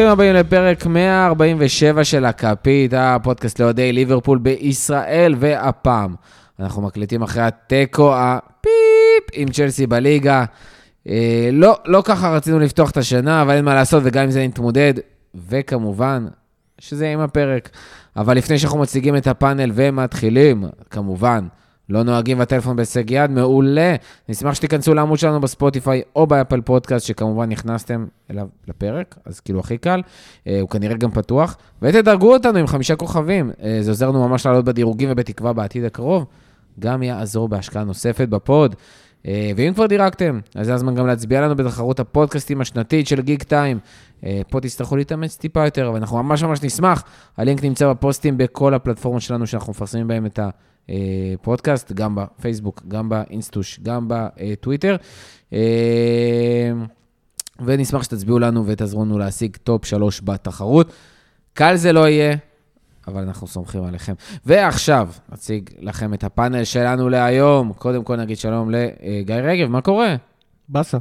ברוכים הבאים לפרק 147 של הכפית, הפודקאסט לאוהדי ליברפול בישראל, והפעם אנחנו מקליטים אחרי התיקו האפס עם צ'לסי בליגה. אה, לא, לא ככה רצינו לפתוח את השנה, אבל אין מה לעשות, וגם עם זה נתמודד, וכמובן, שזה גם הפרק. אבל לפני שאנחנו מציגים את הפאנל ומתחילים, כמובן, לא נוהגים והטלפון בהישג יד, מעולה. נשמח שתיכנסו לעמוד שלנו בספוטיפיי או באפל פודקאסט, שכמובן נכנסתם אליו לפרק, אז כאילו הכי קל, אה, הוא כנראה גם פתוח. ותדרגו אותנו עם חמישה כוכבים, אה, זה עוזר לנו ממש לעלות בדירוגים ובתקווה בעתיד הקרוב. גם יעזור בהשקעה נוספת בפוד. אה, ואם כבר דירקתם, אז זה הזמן גם להצביע לנו בתחרות הפודקאסטים השנתית של גיק טיים. אה, פה תצטרכו להתאמץ טיפה יותר, אבל אנחנו ממש ממש נשמח. הלינק נמצא בפוסטים בכל הפלטפורמות שלנו שאנחנו מפרסמים בהם את הפודקאסט, גם בפייסבוק, גם באינסטוש, גם בטוויטר. אה, ונשמח שתצביעו לנו ותעזרו לנו להשיג טופ 3 בתחרות. קל זה לא יהיה, אבל אנחנו סומכים עליכם. ועכשיו, נציג לכם את הפאנל שלנו להיום. קודם כל נגיד שלום לגיא רגב, מה קורה? באסה.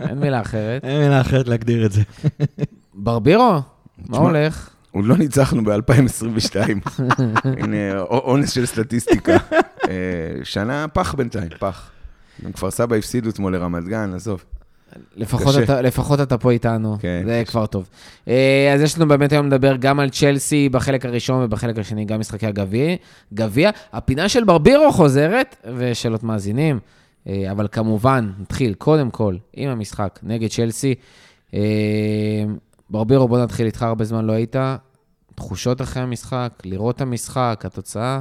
אין מילה אחרת. אין מילה אחרת להגדיר את זה. ברבירו, מה הולך? עוד לא ניצחנו ב-2022. הנה, אונס של סטטיסטיקה. אה, שנה פח בינתיים, פח. גם כפר סבא הפסידו אתמול לרמת גן, עזוב. לפחות. אתה, לפחות אתה פה איתנו, כן, זה קשה. כבר טוב. אה, אז יש לנו באמת היום לדבר גם על צ'לסי בחלק הראשון ובחלק השני, גם משחקי הגביע. גביע. הפינה של ברבירו חוזרת, ושאלות מאזינים. אה, אבל כמובן, נתחיל קודם כל עם המשחק נגד צ'לסי. ברבירו, בוא נתחיל איתך, הרבה זמן לא היית. תחושות אחרי המשחק, לראות את המשחק, התוצאה.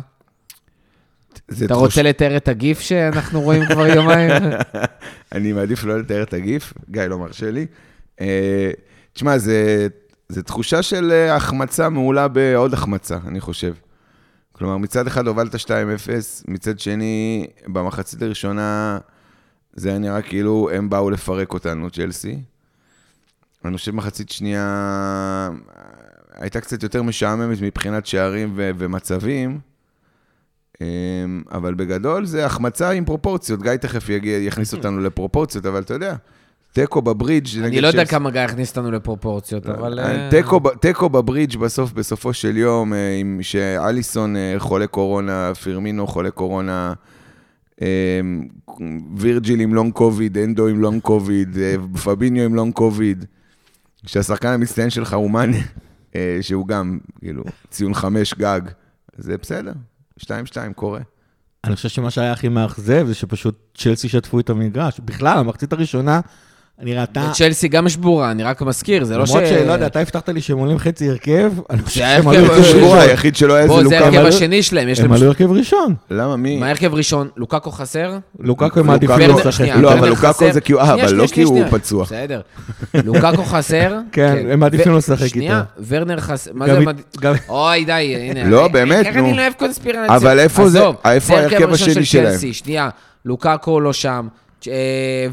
אתה תחוש- רוצה לתאר את הגיף שאנחנו רואים כבר יומיים? אני מעדיף לא לתאר את הגיף, גיא לא מרשה לי. אה, תשמע, זה, זה תחושה של אה, החמצה מעולה בעוד החמצה, אני חושב. כלומר, מצד אחד הובלת 2-0, מצד שני, במחצית הראשונה זה היה נראה כאילו הם באו לפרק אותנו, צ'לסי. אני חושב מחצית שנייה הייתה קצת יותר משעממת מבחינת שערים ו- ומצבים, אמ, אבל בגדול זה החמצה עם פרופורציות. גיא תכף יגיע, יכניס אותנו לפרופורציות, אבל אתה יודע, תיקו בברידג' אני לא יודע צ'לסי. כמה גיא הכניס אותנו לפרופורציות, אבל... אה, תיקו ב- תיקו בברידג' בסוף, בסופו של יום, אה, עם שאליסון אה, חולה קורונה, פירמינו חולה קורונה, אה, וירג'יל עם לונג קוביד, הנדו עם לונג קוביד, אה, פביניו עם לונג קוביד, שהשחקן המצטיין שלך הוא מאנה, אה, שהוא גם, כאילו, ציון חמש גג, זה בסדר, שתיים שתיים קורה. אני חושב שמה שהיה הכי מאכזב זה שפשוט צ'לסי שטפו את המגרש. בכלל, המחצית הראשונה נראתה... צ'לסי גם שבורה, אני רק מזכיר, זה לא ש... למרות שלא יודע, אתה הבטחת לי שהם עולים חצי הרכב, אני חושב שהם הרכב עלו הרכב ראשון. היחיד שלא היה בוא, זה זה לוקה. ההרכב השני שלהם, יש הם להם... עלו הרכב ראשון. למה, מי? מה ההרכב ראשון? לוקקו חסר? לוקקו הם מעדיפים ורנר- לשחק. שנייה, לא, אבל לוקקו חסר. זה כי הוא- אה, שנייה, אבל שנייה, לא כי הוא שנייה. פצוע. בסדר. לוקקו חסר. כן, הם מעדיפים ו- לשחק שנייה, איתו. ורנר חסר, מה זה... אוי, די, הנה. לא, באמת, איך נו. אני לא אוהב קונספירציה? אבל איפה זה- ההרכב השני של שלהם? שנייה, לוקקו לא שם,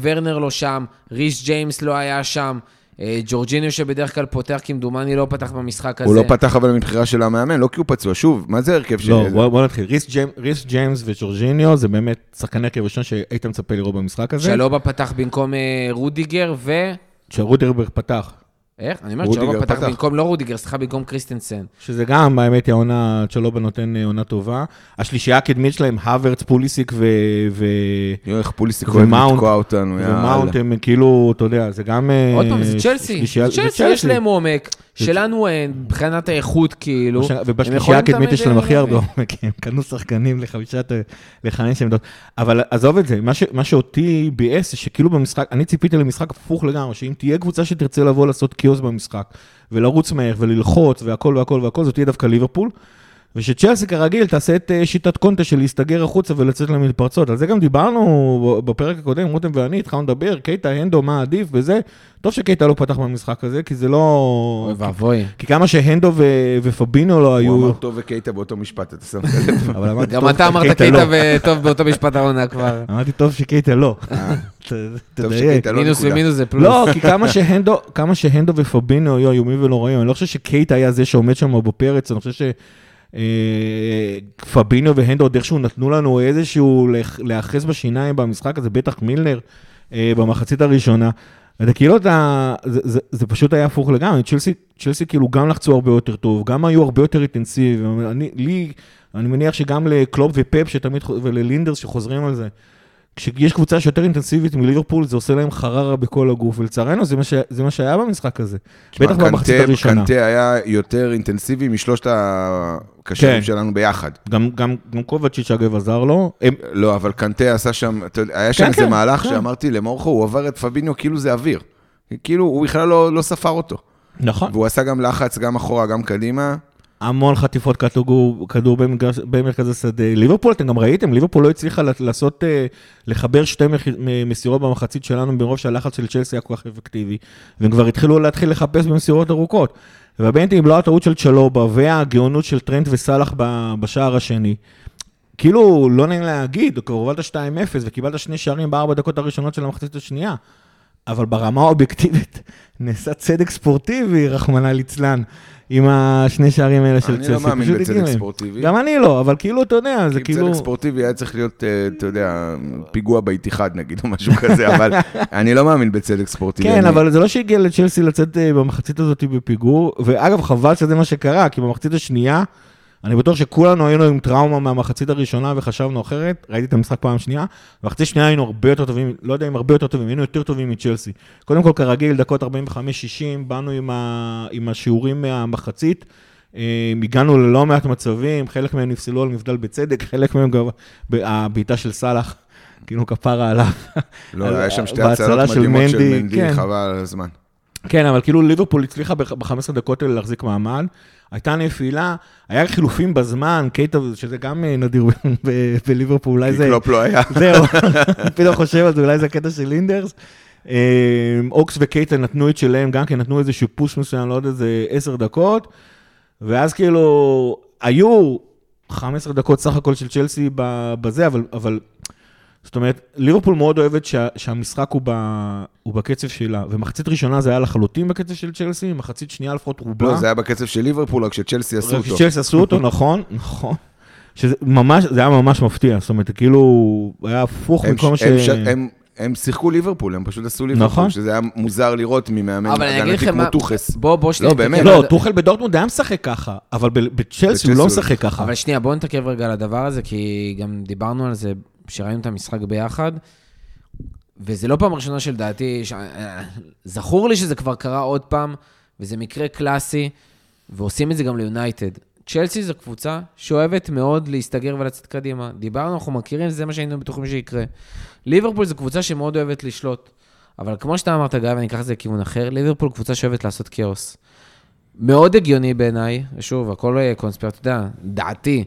ורנר לא שם, ריס ג'יימס לא היה שם, אה, ג'ורג'יניו שבדרך כלל פותח, כמדומני לא פתח במשחק הזה. הוא לא פתח אבל מבחירה של המאמן, לא כי הוא פצוע. שוב, מה זה הרכב של... לא, בוא בוא נתחיל. ריס ג'יימ- ריס ג'יימס וג'ורג'יניו זה באמת שחקני הרכב ראשון שהיית מצפה לראות במשחק הזה. שלובה פתח במקום אה, רודיגר ו... שרודיגר פתח. איך? אני אומר, צ'לובה פתח פתח. במקום, לא רודיגר, סליחה, במקום קריסטנסן. שזה גם, האמת היא, העונה, צ'לובה נותן אה, עונה טובה. השלישייה הקדמית שלהם, האברץ, פוליסיק ו... ו... יואו, איך פוליסיק אוהב לתקוע אותנו, יאללה. ומאונט הם כאילו, אתה יודע, זה גם... אה, עוד פעם, זה צ'לסי. שלישייה- זה צ'לסי, יש להם עומק, שלנו אין, מבחינת האיכות, כאילו. ובשלישייה הקדמית יש להם אה, הכי הרבה להביא. עומק, הם קנו שחקנים לחמישת, לחמש עמדות. אבל עזוב את זה, מה ש- מה שאותי ביאס שכאילו במשחק, אני ציפיתי למשחק הפוך לגמרי, שאם תהיה קבוצה שתרצה לבוא לעשות קיוס במשחק, ולרוץ מהר וללחוץ והכל והכל והכל, זאת תהיה דווקא ליברפול. ושצ'לסי כרגיל תעשה את אה, שיטת קונטה של להסתגר החוצה ולצאת למתפרצות. על זה גם דיברנו בפרק הקודם, רותם ואני, התחלנו לדבר, קייטה, הנדו, מה עדיף וזה. טוב שקייטה לא פתח במשחק הזה, כי זה לא... אוי ואבוי. כי כמה שהנדו ו- ופבינו לא הוא היו... אמר טוב וקייטה באותו משפט, אתה שם לב? אבל אמרתי גם אתה אמרת קייטה לא. וטוב באותו משפט העונה כבר. אמרתי טוב שקייטה לא. אה, תדייק. לא מינוס. ומינוס זה פלוס. לא, כי כמה שהנדו, כמה שהנדו ופבינו היו איומים ולא רעים, אני לא חושב שקייטה היה זה שעומד שם בפרץ, אני חושב ש... אה, פבינו והנדו עוד איכשהו נתנו לנו איזשהו להיאחז בשיניים במשחק הזה, בטח מילנר אה, במחצית הראשונה. אתה כאילו, אתה, זה, זה, זה פשוט היה הפוך לגמרי, צ'לסי, צ'לסי כאילו גם לחצו הרבה יותר טוב, גם היו הרבה יותר אינטנסיביים, אני, לי, אני מניח שגם לקלופ ופפ שתמיד, וללינדרס שחוזרים על זה, כשיש קבוצה שיותר אינטנסיבית מליברפול, זה עושה להם חררה בכל הגוף, ולצערנו זה, ש- זה מה שהיה במשחק הזה. בטח תשמע, במחצית הראשונה. קנטה היה יותר אינטנסיבי משלושת הקשרים כן. שלנו ביחד. גם, גם, גם קובצ'יץ' אגב עזר לו. הם, לא, אבל קנטה עשה שם, היה שם כן, איזה כן, מהלך כן. שאמרתי למורכו, הוא עבר את פביניו כאילו זה אוויר. כאילו, הוא בכלל לא לא ספר אותו. נכון. והוא עשה גם לחץ, גם אחורה, גם קדימה. המון חטיפות כדור, כדור במרכז השדה. ליברפול, אתם גם ראיתם, ליברפול לא הצליחה לעשות, אה, לחבר שתי מסירות במחצית שלנו, מרוב שהלחץ של צ'לסי היה כל כך אפקטיבי, והם כבר התחילו להתחיל לחפש במסירות ארוכות. ובאמת, אם לא הטעות של צ'לובה והגאונות של טרנט וסאלח בשער השני, כאילו, לא נעים להגיד, כבר הובלת 2-0 וקיבלת שני שערים בארבע דקות הראשונות של המחצית השנייה, אבל ברמה האובייקטיבית נעשה צדק ספורטיבי, רחמנא ליצלן, עם השני שערים האלה של אני צלסי. לא מאמין בצדק. ספורטיבי. גם אני לא, אבל כאילו, אתה יודע, זה כאילו... צדק ספורטיבי היה צריך להיות, אה, אתה יודע, פיגוע באיתיחד נגיד, או משהו כזה, אבל אני לא מאמין בצדק ספורטיבי. כן, אני- אבל זה לא שהגיע לצ'לסי לצאת אה, במחצית הזאת בפיגור, ואגב, חבל שזה מה שקרה, כי במחצית השנייה, אני בטוח שכולנו היינו עם טראומה מהמחצית הראשונה וחשבנו אחרת, ראיתי את המשחק פעם שנייה, במחצית השנייה היינו הרבה יותר טובים, לא יודע אם הרבה יותר טובים, היינו יותר טובים מצ'לסי. קודם כל, כרגיל, דקות 45-60, באנו עם, ה... עם השיעורים מהמחצית, אה, הגענו ללא מעט מצבים, חלק מהם נפסלו על מבדל בצדק, חלק מהם גם הבעיטה של סאלח, כאילו כפרה עליו. לא, על- היה שם שתי הצלות מדהימות של מנדי, מנדי, כן. חבל על הזמן. כן, אבל כאילו ליברפול הצליחה ב-15 דקות האלה להחזיק מעמד. הייתה נפילה, היה חילופים בזמן, קייטה, שזה גם אה, נדיר בליברפול, אולי כי זה... קלופ לא היה. זהו, פתאום חושב על זה, אולי זה הקטע של ליינדרס. אה, אוקס וקייטה נתנו את שלהם, גם כן נתנו איזשהו push מסוים לעוד איזה 10 דקות, ואז כאילו, היו 15 דקות סך הכל של צ'לסי בזה, אבל, אבל זאת אומרת, ליברפול מאוד אוהבת שה, שהמשחק הוא, ב, הוא בקצב שלה, ומחצית ראשונה זה היה לחלוטין בקצב של צ'לסי, מחצית שנייה לפחות רובה. לא, זה היה בקצב של ליברפול, רק שצ'לסי עשו אותו. שצ'לסי עשו אותו, נכון, נכון. שזה ממש, זה היה ממש מפתיע, זאת אומרת, כאילו, היה הפוך הם- מכל מה ש... הם ש- הם- הם שיחקו ליברפול, הם פשוט עשו ליברפול, נכון. שזה היה מוזר לראות ממאמן אבל אני אגיד הגנתי כמו מה... טוחס. בוא, בוא שנייה. לא, באמת. לא, טוחל בדורטמונד היה משחק ככה, אבל ב- בצ'לסי הוא לא משחק ככה. אבל שנייה, בואו נתעכב רגע על הדבר הזה, כי גם דיברנו על זה כשראינו את המשחק ביחד, וזה לא פעם ראשונה שלדעתי, ש... זכור לי שזה כבר קרה עוד פעם, וזה מקרה קלאסי, ועושים את זה גם ליונייטד. צ'לסי זו קבוצה שאוהבת מאוד להסתגר ולצאת קדימה. דיברנו, אנחנו מכירים, זה מה שהיינו בטוחים שיקרה. ליברפול זו קבוצה שמאוד אוהבת לשלוט. אבל כמו שאתה אמרת, גיא, ואני אקח את זה לכיוון אחר, ליברפול קבוצה שאוהבת לעשות כאוס. מאוד הגיוני בעיניי, ושוב, הכל אה, קונספירט, אתה יודע, דעתי.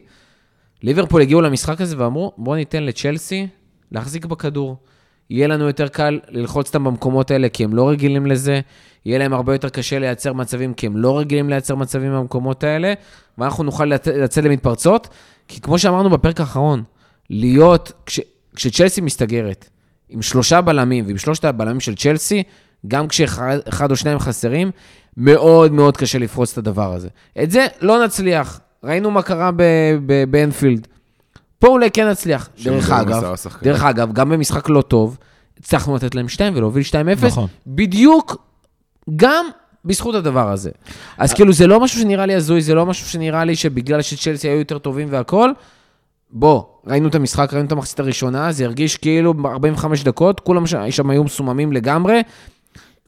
ליברפול הגיעו למשחק הזה ואמרו, בואו ניתן לצ'לסי להחזיק בכדור. יהיה לנו יותר קל ללחוץ אותם במקומות האלה, כי הם לא רגילים לזה. יהיה להם הרבה יותר קשה לייצר מצבים, כי הם לא רגילים לייצר מצבים במקומות האלה, ואנחנו נוכל לצ- לצאת למתפרצות. כי כמו שאמרנו בפרק האחרון, להיות, כש, כשצ'לסי מסתגרת, עם שלושה בלמים ועם שלושת הבלמים של צ'לסי, גם כשאחד אחד או שניים חסרים, מאוד מאוד קשה לפרוץ את הדבר הזה. את זה לא נצליח. ראינו מה קרה באנפילד. פה אולי כן נצליח. דרך אגב. דרך אגב, גם במשחק לא טוב, הצלחנו לתת להם 2 ולהוביל 2-0, נכון. בדיוק גם בזכות הדבר הזה. אז כאילו, זה לא משהו שנראה לי הזוי, זה לא משהו שנראה לי שבגלל שצ'לסי היו יותר טובים והכול. בוא, ראינו את המשחק, ראינו את המחצית הראשונה, זה הרגיש כאילו 45 דקות, כולם ש- שם היו מסוממים לגמרי.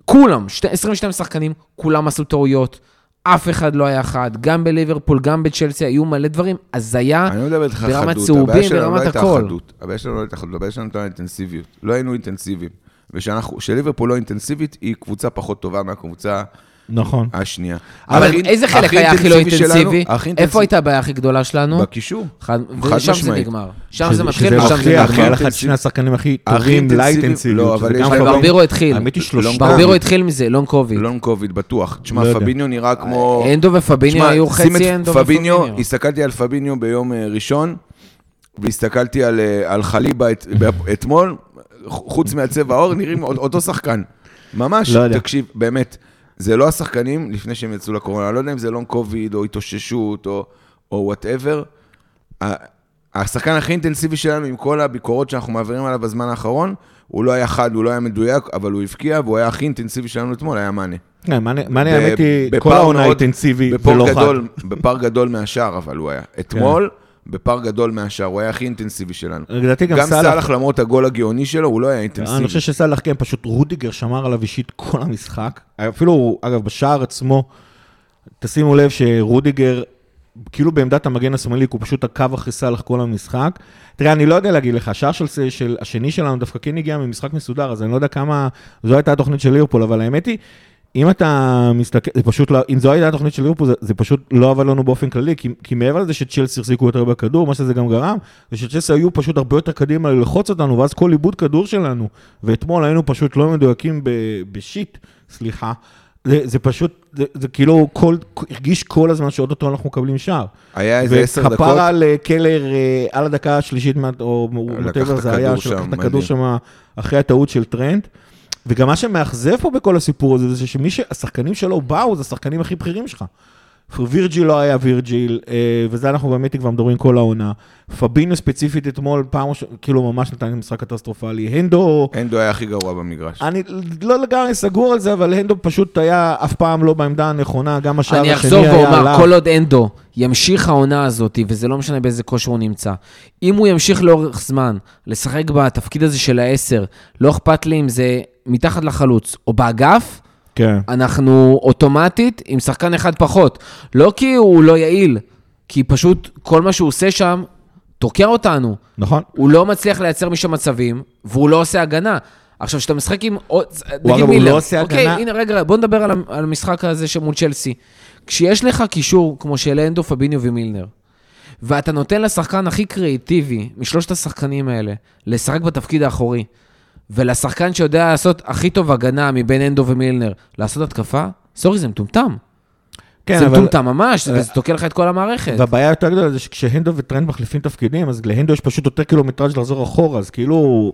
כולם, שתי- 22 שחקנים, כולם עשו טעויות. אף אחד לא היה חד, גם בליברפול, גם בצ'לסי, היו מלא דברים. הזיה, לא ברמת צהובים, לא ברמת הייתה הכל. הבעיה שלנו לא הייתה חדות, הבעיה שלנו הייתה אינטנסיביות. לא היינו אינטנסיביים. וכשליברפול לא אינטנסיבית, היא קבוצה פחות טובה מהקבוצה נכון. השנייה. אבל הכי- איזה חלק הכי היה הכי לא אינטנסיבי איפה הייתה הבעיה הכי גדולה שלנו? בקישור. חד- חד ושם זה משמעית. נגמר. שם זה מתחיל ושם זה כי היה לך את. שני השחקנים הכי טובים אינטנסיבי- לאינטנסיביות. לא, אבל שזה יש אבל ברבירו התחיל. האמת היא שלושה. ברבירו. התחיל מזה, לונג קוביד. לונג קוביד, בטוח. תשמע, לא. פביניו נראה כמו... אנדו ופביניו היו חצי אנדו פביניו, ופביניו. הסתכלתי על פביניו ביום אה, ראשון, והסתכלתי על, אה, חליבה את- אתמול, חוץ מהצבע העור, נראים אותו שחקן. ממש, לא. תקשיב, באמת, זה לא השחקנים לפני שהם יצאו לקורונה, אני לא יודע אם זה לונג קוביד, או התאוששות, או whatever. השחקן הכי אינטנסיבי שלנו, עם כל הביקורות שאנחנו מעבירים עליו בזמן האחרון, הוא לא היה חד, הוא לא היה מדויק, אבל הוא הבקיע, והוא היה הכי אינטנסיבי שלנו אתמול, היה מאנה. כן, מאנה, האמת היא, כל העונה אינטנסיבי ולא חד. גדול, בפער גדול מהשאר, אבל הוא היה. אתמול, בפער גדול מהשאר, הוא היה הכי אינטנסיבי שלנו. לדעתי גם גם סאלח, סאלח, למרות הגול הגאוני שלו, הוא לא היה אינטנסיבי. אני חושב שסאלח כן, פשוט רודיגר שמר עליו אישית כל המשחק. אפילו, אגב, בשער עצמו, תשימו לב שרודיגר, כאילו בעמדת המגן השמאלי, הוא פשוט עקב אחרי סאלח כל המשחק. תראה, אני לא יודע להגיד לך, השער של, של השני שלנו דווקא כן הגיע ממשחק מסודר, אז אני לא יודע כמה, זו הייתה התוכנית של ליברפול, אבל האמת היא, אם אתה מסתכל, זה פשוט לא, אם זו הייתה התוכנית של ליברפול, זה, זה פשוט לא עבד לנו באופן כללי, כי, כי מעבר לזה שצ'לסי החזיקו יותר בכדור, מה שזה גם גרם, זה שצ'לסי היו פשוט הרבה יותר קדימה ללחוץ אותנו, ואז כל עיבוד כדור שלנו, ואתמול היינו פשוט לא מדויקים ב, ב shit, סליחה, זה, זה פשוט, זה, זה כאילו כל, הרגיש כל הזמן שאו-טו-טו אנחנו מקבלים שער. היה איזה עשר דקות, וכפרה על אה, קלהר אה, על הדקה השלישית, או לקח את זה היה, שלקח שם, את הכדור. שם אחרי הטעות של טרנט. וגם מה שמאכזב פה בכל הסיפור הזה, זה שמי שהשחקנים שלו באו, זה השחקנים הכי בכירים שלך. וירג'יל לא היה וירג'יל, אה, וזה אנחנו באמת כבר מדברים כל העונה. פבינו ספציפית אתמול, פעם, ראש- כאילו ממש נתן לי משחק קטסטרופלי. הנדו, אנדו היה הכי גרוע במגרש. אני לא לגמרי סגור על זה, אבל הנדו פשוט היה אף פעם לא בעמדה הנכונה, גם השער אני השני אחזור היה ואומר, עליו. כל עוד אנדו ימשיך העונה הזאת, וזה לא משנה באיזה כושר הוא נמצא, אם הוא ימשיך לאורך זמן לשחק בתפקיד הזה של העשר, לא אכפת לי אם זה מתחת לחלוץ או באגף, כן. אנחנו אוטומטית עם שחקן אחד פחות. לא כי הוא לא יעיל, כי פשוט כל מה שהוא עושה שם תוקע אותנו. נכון. הוא לא מצליח לייצר משם מצבים, והוא לא עושה הגנה. עכשיו, כשאתה משחק עם... עוד- נגיד אגב, הוא. לא עושה אוקיי, הגנה. הנה, רגע, בוא נדבר על המשחק הזה שמול צ'לסי. כשיש לך קישור כמו של אנדו, פביניו ומילנר, ואתה נותן לשחקן הכי קריאיטיבי משלושת השחקנים האלה לשחק בתפקיד האחורי, ולשחקן שיודע לעשות הכי טוב הגנה מבין הנדו ומילנר, לעשות התקפה, sorry, זה מטומטם. כן, זה אבל- מטומטם ממש, אה, וזה תוקע לך את כל המערכת. והבעיה היותר גדולה זה שכשהנדו וטרנט מחליפים תפקידים, אז להנדו יש פשוט יותר קילומטראז' לחזור אחורה, אז כאילו...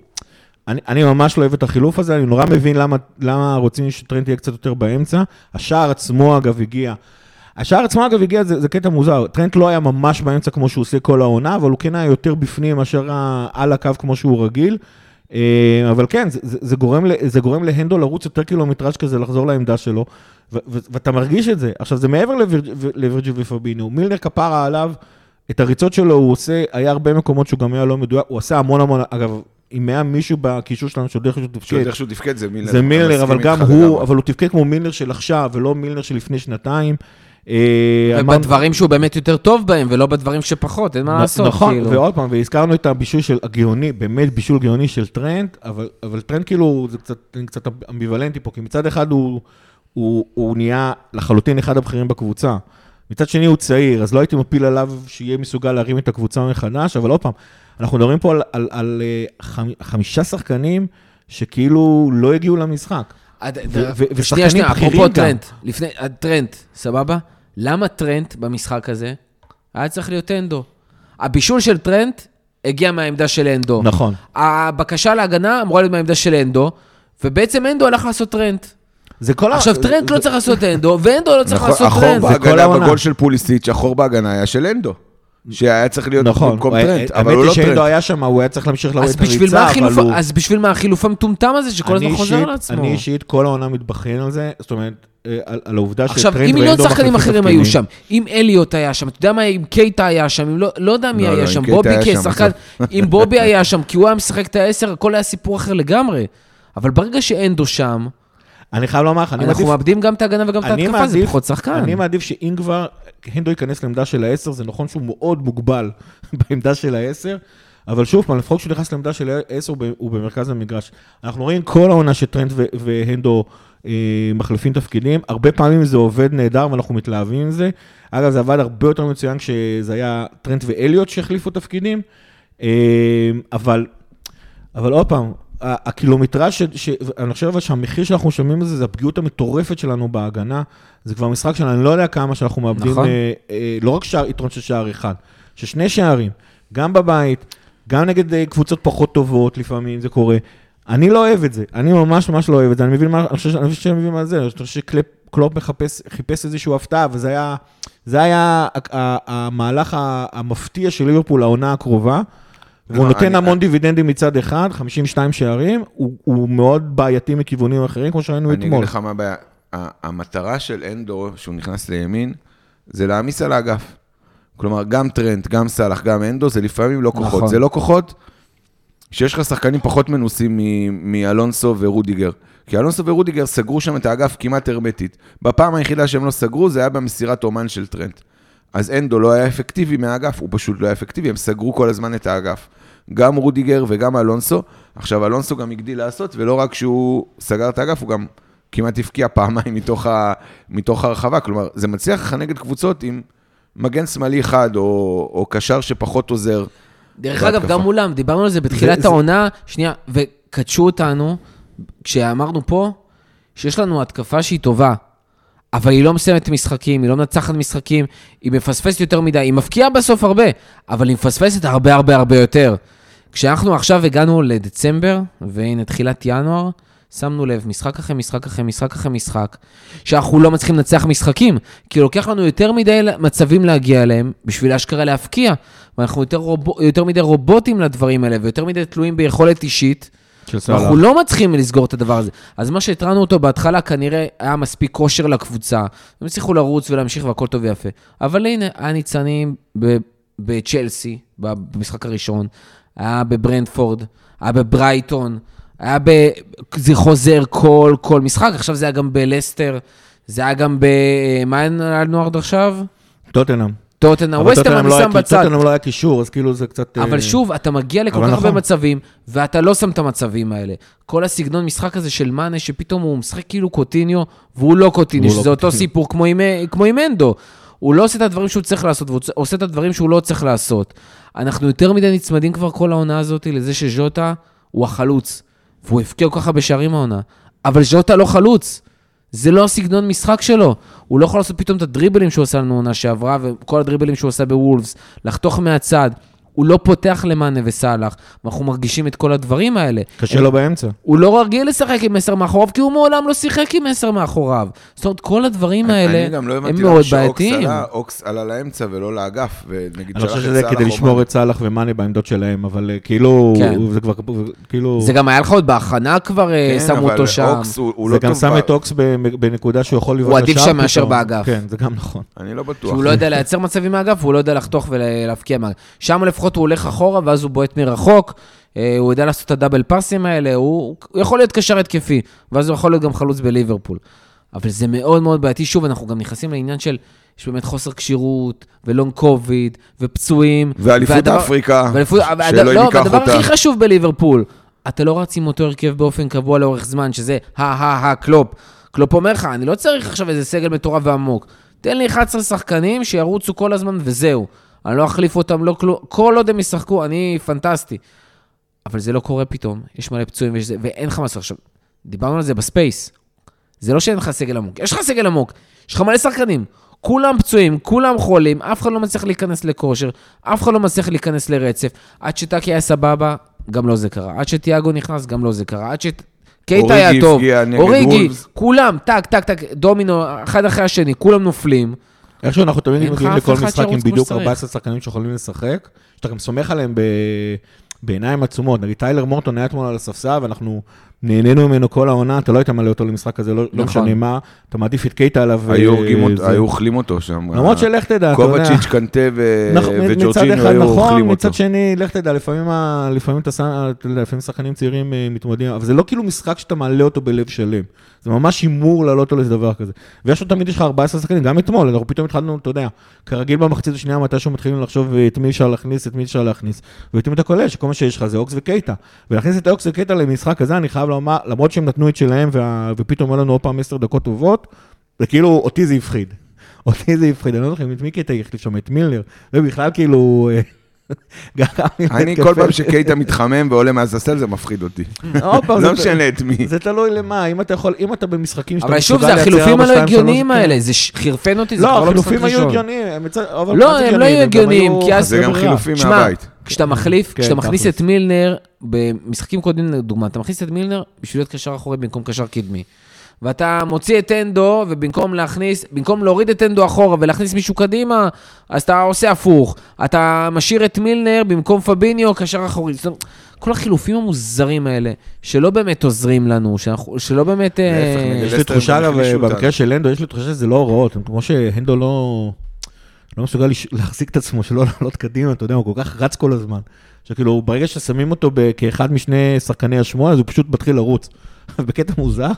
אני, אני ממש לא אוהב את החילוף הזה, אני נורא מבין למה, למה רוצים שטרנט יהיה קצת יותר באמצע. השער עצמו, אגב, הגיע. השער עצמו, אגב, הגיע, זה, זה קטע מוזר. טרנט לא היה ממש באמצע כמו שהוא עושה כל העונה, אבל הוא כן היה יותר בפנים מאשר על הקו כמו שהוא רגיל. אה, אבל כן, זה, זה, זה, גורם, להנדו לרוץ יותר קילומטראז' כזה, לחזור לעמדה שלו, ואתה מרגיש את זה. עכשיו, זה מעבר לווירג'יל ופבינו. מילנר כפרה עליו, את הריצות שלו הוא עושה, היה הרבה מקומות שהוא גם היה לא מדויק, הוא עשה המון המון, אגב, אם היה מישהו בקישור שלנו שעוד איכשהו תפקד, שעוד איכשהו תפקד זה מילר. זה מילנר, אבל גם. הוא, אבל הוא תפקד כמו מילנר של עכשיו, ולא מילנר של לפני שנתיים. אה, ובדברים שהוא באמת יותר טוב בהם, ולא בדברים שפחות, אין מה לעשות, נכון, כאילו. ועוד פעם, והזכרנו את הבישול של הגאוני, באמת בישול גאוני של טרנט, אבל, טרנט כאילו, זה קצת, אמביוולנטי פה, כי מצד אחד הוא, נהיה לחלוטין אחד הבכירים בקבוצה. מצד שני הוא צעיר, אז לא הייתי מפיל עליו שיהיה מסוגל להרים את הקבוצה מחדש, אבל עוד פעם, אנחנו מדברים פה על, על, על אה, חמ, חמישה שחקנים שכאילו לא הגיעו למשחק. עד- ו- ו- ושחקנים שנייה, אפרופו. טרנט, לפני, טרנט, סבבה? למה טרנט במשחק הזה היה צריך להיות הנדו? הבישול של טרנט הגיע מהעמדה של הנדו. נכון. הבקשה להגנה אמורה להיות מהעמדה של הנדו, ובעצם הנדו הלך לעשות טרנט. זה כל ה- עכשיו, טרנט זה- לא צריך לעשות הנדו, והנדו לא צריך נכון, לעשות החור טרנט. זה כל בהגנה העונה. בגול של פוליסיק, החור בהגנה היה של הנדו. שהיה צריך להיות נכון, במקום הוא- טרנט, אבל האמת הוא היא לא טרנט. היה שם, הוא היה צריך להמשיך להוריד אז את הריצה, אבל הוא... אז בשביל מה החילוף המטומטם הזה שכל הזמן אני חוזר אישית- לעצמו? אני אישית כל העונה מתבכיין על זה, זאת אומרת, אה, על, על העובדה עכשיו, שטרנד אם מיליון ואנדו שחקנים מחליפים אחרים. היו שם, אם אליוט היה שם, אתה יודע מה, אם קייטה היה שם, אם לא, לא יודע מי לא, לא, היה אם שם, בובי כשחקן, אם בובי היה שם, כי הוא היה משחק את העשר, הכל היה סיפור אחר לגמרי. אבל ברגע שאנדו שם, אני חייב לומר לך, אני אנחנו מעדיף... מאבדים גם את ההגנה וגם את אני ההתקפה, זה פחות שחקן. אני מעדיף שאם כבר הנדו ייכנס לעמדה של העשר, זה נכון שהוא מאוד מוגבל בעמדה של העשר, אבל שוב פעם, לפחות כשהוא נכנס לעמדה של העשר, הוא במרכז המגרש. אנחנו רואים כל העונה שטרנט והנדו אה, מחליפים תפקידים, הרבה פעמים זה עובד נהדר ואנחנו מתלהבים עם זה. אגב, זה עבד הרבה יותר מצוין כשזה היה טרנט ואליוט שהחליפו תפקידים, אה, אבל אבל עוד פעם, הקילומטראז' ש... ש... אני חושב אבל שהמחיר שאנחנו משלמים על זה, הפגיעות המטורפת שלנו בהגנה. זה כבר משחק שלנו, אני לא יודע כמה שאנחנו מאבדים, נכון. אה, אה, לא רק שער, יתרון של שער אחד, ששני שערים, גם בבית, גם נגד אה, קבוצות פחות טובות, לפעמים זה קורה. אני לא אוהב את זה, אני ממש ממש לא אוהב את זה, אני מבין מה, אני חושב, אני חושב שאני מבין מה זה, אני חושב שקלופ מחפש, חיפש איזושהי הפתעה, וזה היה, זה היה המהלך המפתיע של ליברפול לעונה הקרובה. והוא לא, נותן אני- המון דיבידנדים מצד אחד, 52 שערים, הוא, הוא מאוד בעייתי מכיוונים אחרים, כמו שראינו אני אגיד אתמול. לך מה הבעיה. המטרה של אנדו, שהוא נכנס לימין, זה להעמיס על האגף. כלומר, גם טרנט, גם סאלח, גם אנדו, זה לפעמים לא כוחות. נכון. זה לא כוחות שיש לך שחקנים פחות מנוסים מאלונסו ורודיגר. כי אלונסו ורודיגר סגרו שם את האגף כמעט הרמטית. בפעם היחידה שהם לא סגרו, זה היה במסירת אומן של טרנט. אז אנדו לא היה אפקטיבי מהאגף, הוא פשוט לא היה אפקטיבי, הם סגרו כל הזמן את האגף. גם רודיגר וגם אלונסו. עכשיו, אלונסו גם הגדיל לעשות, ולא רק שהוא סגר את האגף, הוא גם כמעט הבקיע פעמיים מתוך, ה, מתוך הרחבה. כלומר, זה מצליח לך נגד קבוצות עם מגן שמאלי אחד, או, או קשר שפחות עוזר. דרך. אגב, גם מולם, דיברנו על זה בתחילת זה- העונה, שנייה, וקדשו אותנו, כשאמרנו פה, שיש לנו התקפה שהיא טובה, אבל היא לא מסיימת משחקים, היא לא מנצחת משחקים, היא מפספסת יותר מדי, היא מפקיעה בסוף הרבה, אבל היא מפספסת הרבה הרבה הרבה יותר. כשאנחנו עכשיו הגענו לדצמבר, והנה תחילת ינואר, שמנו לב, משחק אחרי משחק אחרי משחק אחרי משחק, שאנחנו לא מצליחים לנצח משחקים, כי לוקח לנו יותר מדי מצבים להגיע אליהם, בשביל אשכרה להפקיע, ואנחנו יותר, רוב... יותר מדי רובוטים לדברים האלה, ויותר מדי תלויים ביכולת אישית. ואנחנו לא מצליחים לסגור את הדבר הזה. אז מה שהתרענו אותו בהתחלה, כנראה היה מספיק כושר לקבוצה. הם הצליחו לרוץ ולהמשיך והכל טוב ויפה. אבל הנה, היה ניצנים ב- בצ'לסי, במשחק הראשון, היה בברנדפורד, היה בברייטון, היה ב... זה חוזר כל, כל משחק, עכשיו זה היה גם בלסטר, זה היה גם ב... מה היה לנו עד עכשיו? טוטנאם. טוטנאם, ווסטר אני לא היה- שם בצד. טוטנהאם לא היה קישור, אז כאילו זה קצת... אבל אה, שוב, אתה מגיע לכל כך הרבה נכון. מצבים, ואתה לא שם את המצבים האלה. כל הסגנון משחק הזה של מאנה, שפתאום הוא משחק כאילו קוטיניו, והוא לא קוטיניו, לא שזה אותו. סיפור כמו עם אנדו. הוא לא עושה את הדברים שהוא צריך לעשות, והוא עושה את הדברים שהוא לא צריך לעשות. אנחנו יותר מדי נצמדים כבר כל העונה הזאת לזה שז'וטה הוא החלוץ, והוא הבקיע כל כך הרבה שערים העונה. אבל ז'וטה לא חלוץ. זה לא הסגנון משחק שלו. הוא לא יכול לעשות פתאום את הדריבלים שהוא עשה לנו עונה שעברה, וכל הדריבלים שהוא עשה בוולפס, לחתוך מהצד. הוא לא פותח למאנה וסאלח, ואנחנו מרגישים את כל הדברים האלה. קשה לו באמצע. הוא לא רגיל לשחק עם עשר מאחוריו, כי הוא מעולם לא שיחק עם עשר מאחוריו. זאת אומרת, כל הדברים האלה אני גם לא הם הבנתי מאוד למה שאוקס בעייתיים. עלה, אוקס עלה לאמצע ולא לאגף, ונגיד אני שלח חושב את שזה סאלח כדי או לשמור מאנה. את סאלח ומאנה בעמדות שלהם, אבל אה, כאילו, כן. זה כבר, כאילו, זה גם היה לך עוד בהכנה כבר, אה, כן, שמו אותו שם. אוקס הוא הוא זה לא גם. שם ב- את אוקס בנקודה שהוא יכול לבעוט הוא עדיף שם מאשר. באגף. כן, זה גם נכון. אני לא בטוח. שהוא לא יודע לייצר מצבים מהאגף, והוא לא יודע לחתוך ולהבקיע מהאגף. שם לפחות הוא הולך אחורה, ואז הוא בועט מרחוק, אה, הוא יודע לעשות את הדאבל פאסים האלה, הוא, הוא יכול להיות קשר התקפי, ואז הוא יכול להיות גם חלוץ בליברפול. אבל זה מאוד מאוד בעייתי. שוב, אנחנו גם נכנסים לעניין של, יש באמת חוסר כשירות, ו long COVID, ופצועים. ואליפות והדבר- אפריקה, ואליפות- שאלוהים לא, ייקח והדבר אותה. הכי חשוב בליברפול, אתה לא רץ עם אותו הרכב באופן קבוע לאורך זמן, שזה ה-ה-ה קלופ. קלופ אומר לך, אני לא צריך עכשיו איזה סגל מטורף ועמוק. תן לי 11 שחקנים שירוצו כל הזמן וזהו. אני לא אחליף אותם, לא כלום. כל עוד הם ישחקו, אני פנטסטי. אבל זה לא קורה פתאום, יש מלא פצועים ויש זה, ואין לך מה לעשות. עכשיו, דיברנו על זה ב Space. זה לא שאין לך סגל עמוק, יש לך סגל עמוק, יש לך מלא שחקנים. כולם פצועים, כולם חולים, אף אחד לא מצליח להיכנס לכושר, אף אחד לא מצליח להיכנס לרצף. עד שטאקי היה סבבה, גם לא זה קרה. עד שתיאגו נכנס, גם לא זה קרה. עד שקייטה היה טוב. אוריגי. כולם, טק, טק, טק, דומינו, אחד אחרי השני, כולם נופלים. איכשהו אנחנו תמיד מגיעים לכל משחק עם בדיוק שצריך. 14 שחקנים שיכולים לשחק, שאתה גם סומך עליהם. בעיניים עצומות. נגיד טיילר מורטון היה אתמול על הספסל, ואנחנו נהנינו ממנו כל העונה, אתה לא היית מעלה אותו למשחק הזה, לא, לא נכון. משנה מה, אתה מעדיף את קייטה עליו. היו אה, הורגים אותו- זה. היו אוכלים אותו שם. למרות שלך תדע, אתה יודע. קובצ'יץ', קנטה ו- נכון, וג'ורג'ינו היו נכון, אוכלים אותו. מצד שני, לך תדע, לפעמים, שחקנים צעירים אה, מתמודדים, אבל זה לא כאילו משחק שאתה מעלה אותו בלב שלם. זה ממש הימור לעלות אותו לדבר כזה. ויש לו תמיד, יש לך 14 שחקנים, גם אתמול, אנחנו פתאום התחלנו, אתה יודע, כרגיל במחצית השנייה, מתישהו מתחילים לחשוב אה, את מי אפשר להכניס, את מי אפשר להכניס, ופתאום אתה קולט שכל מה שיש לך זה אוקס וקייטה. ולהכניס את אוקס וקייטה למשחק הזה, אני חייב לומר, למרות שהם נתנו את שלהם, וה- ופתאום היו לנו עוד פעם 10 דקות טובות, זה כאילו, אותי זה הפחיד. אותי זה הפחיד, אני לא זוכר את מי קייטה החליף שם, את מילר, ובכלל כאילו... אה, אני כל פעם שקייטה מתחמם ועולה מהספסל זה מפחיד אותי. לא זה- משנה את מי. זה תלוי למה, אם אתה יכול, אם אתה במשחקים שאתה אבל שוב, מסוגל זה לייצר החילופים הלא הגיוניים. האלה, זה חירפן אותי, זה לא, כבר לא משחק החילופים היו ראשון. הגיוניים, הם מצד- אבל לא, הם לא היו הגיוניים, היו כי אז- זה גם. חילופים מהבית. כשאתה מחליף, כן, כשאתה מכניס. את מילנר, במשחקים קודמים לדוגמה, אתה מכניס את מילנר בשביל להיות קשר אחורי במקום קשר קדמי. ואתה מוציא את אנדו, ובמקום להכניס, במקום להוריד את אנדו אחורה ולהכניס מישהו קדימה, אז אתה עושה הפוך. אתה משאיר את מילנר במקום פביניו קשר אחורי. זאת אומרת, כל החילופים המוזרים האלה, שלא באמת עוזרים לנו, שאנחנו, שלא באמת... אה, יש לי תחושה, אגב, במקרה. של הנדו, יש לי תחושה שזה לא הוראות, כמו שהנדו לא... לא מסוגל להחזיק את עצמו, שלא לעלות קדימה, אתה יודע, הוא כל כך רץ כל הזמן. שכאילו, ברגע ששמים אותו כאחד משני שחקני השמונה, אז הוא פשוט מתחיל לרוץ. בקטע מוזר,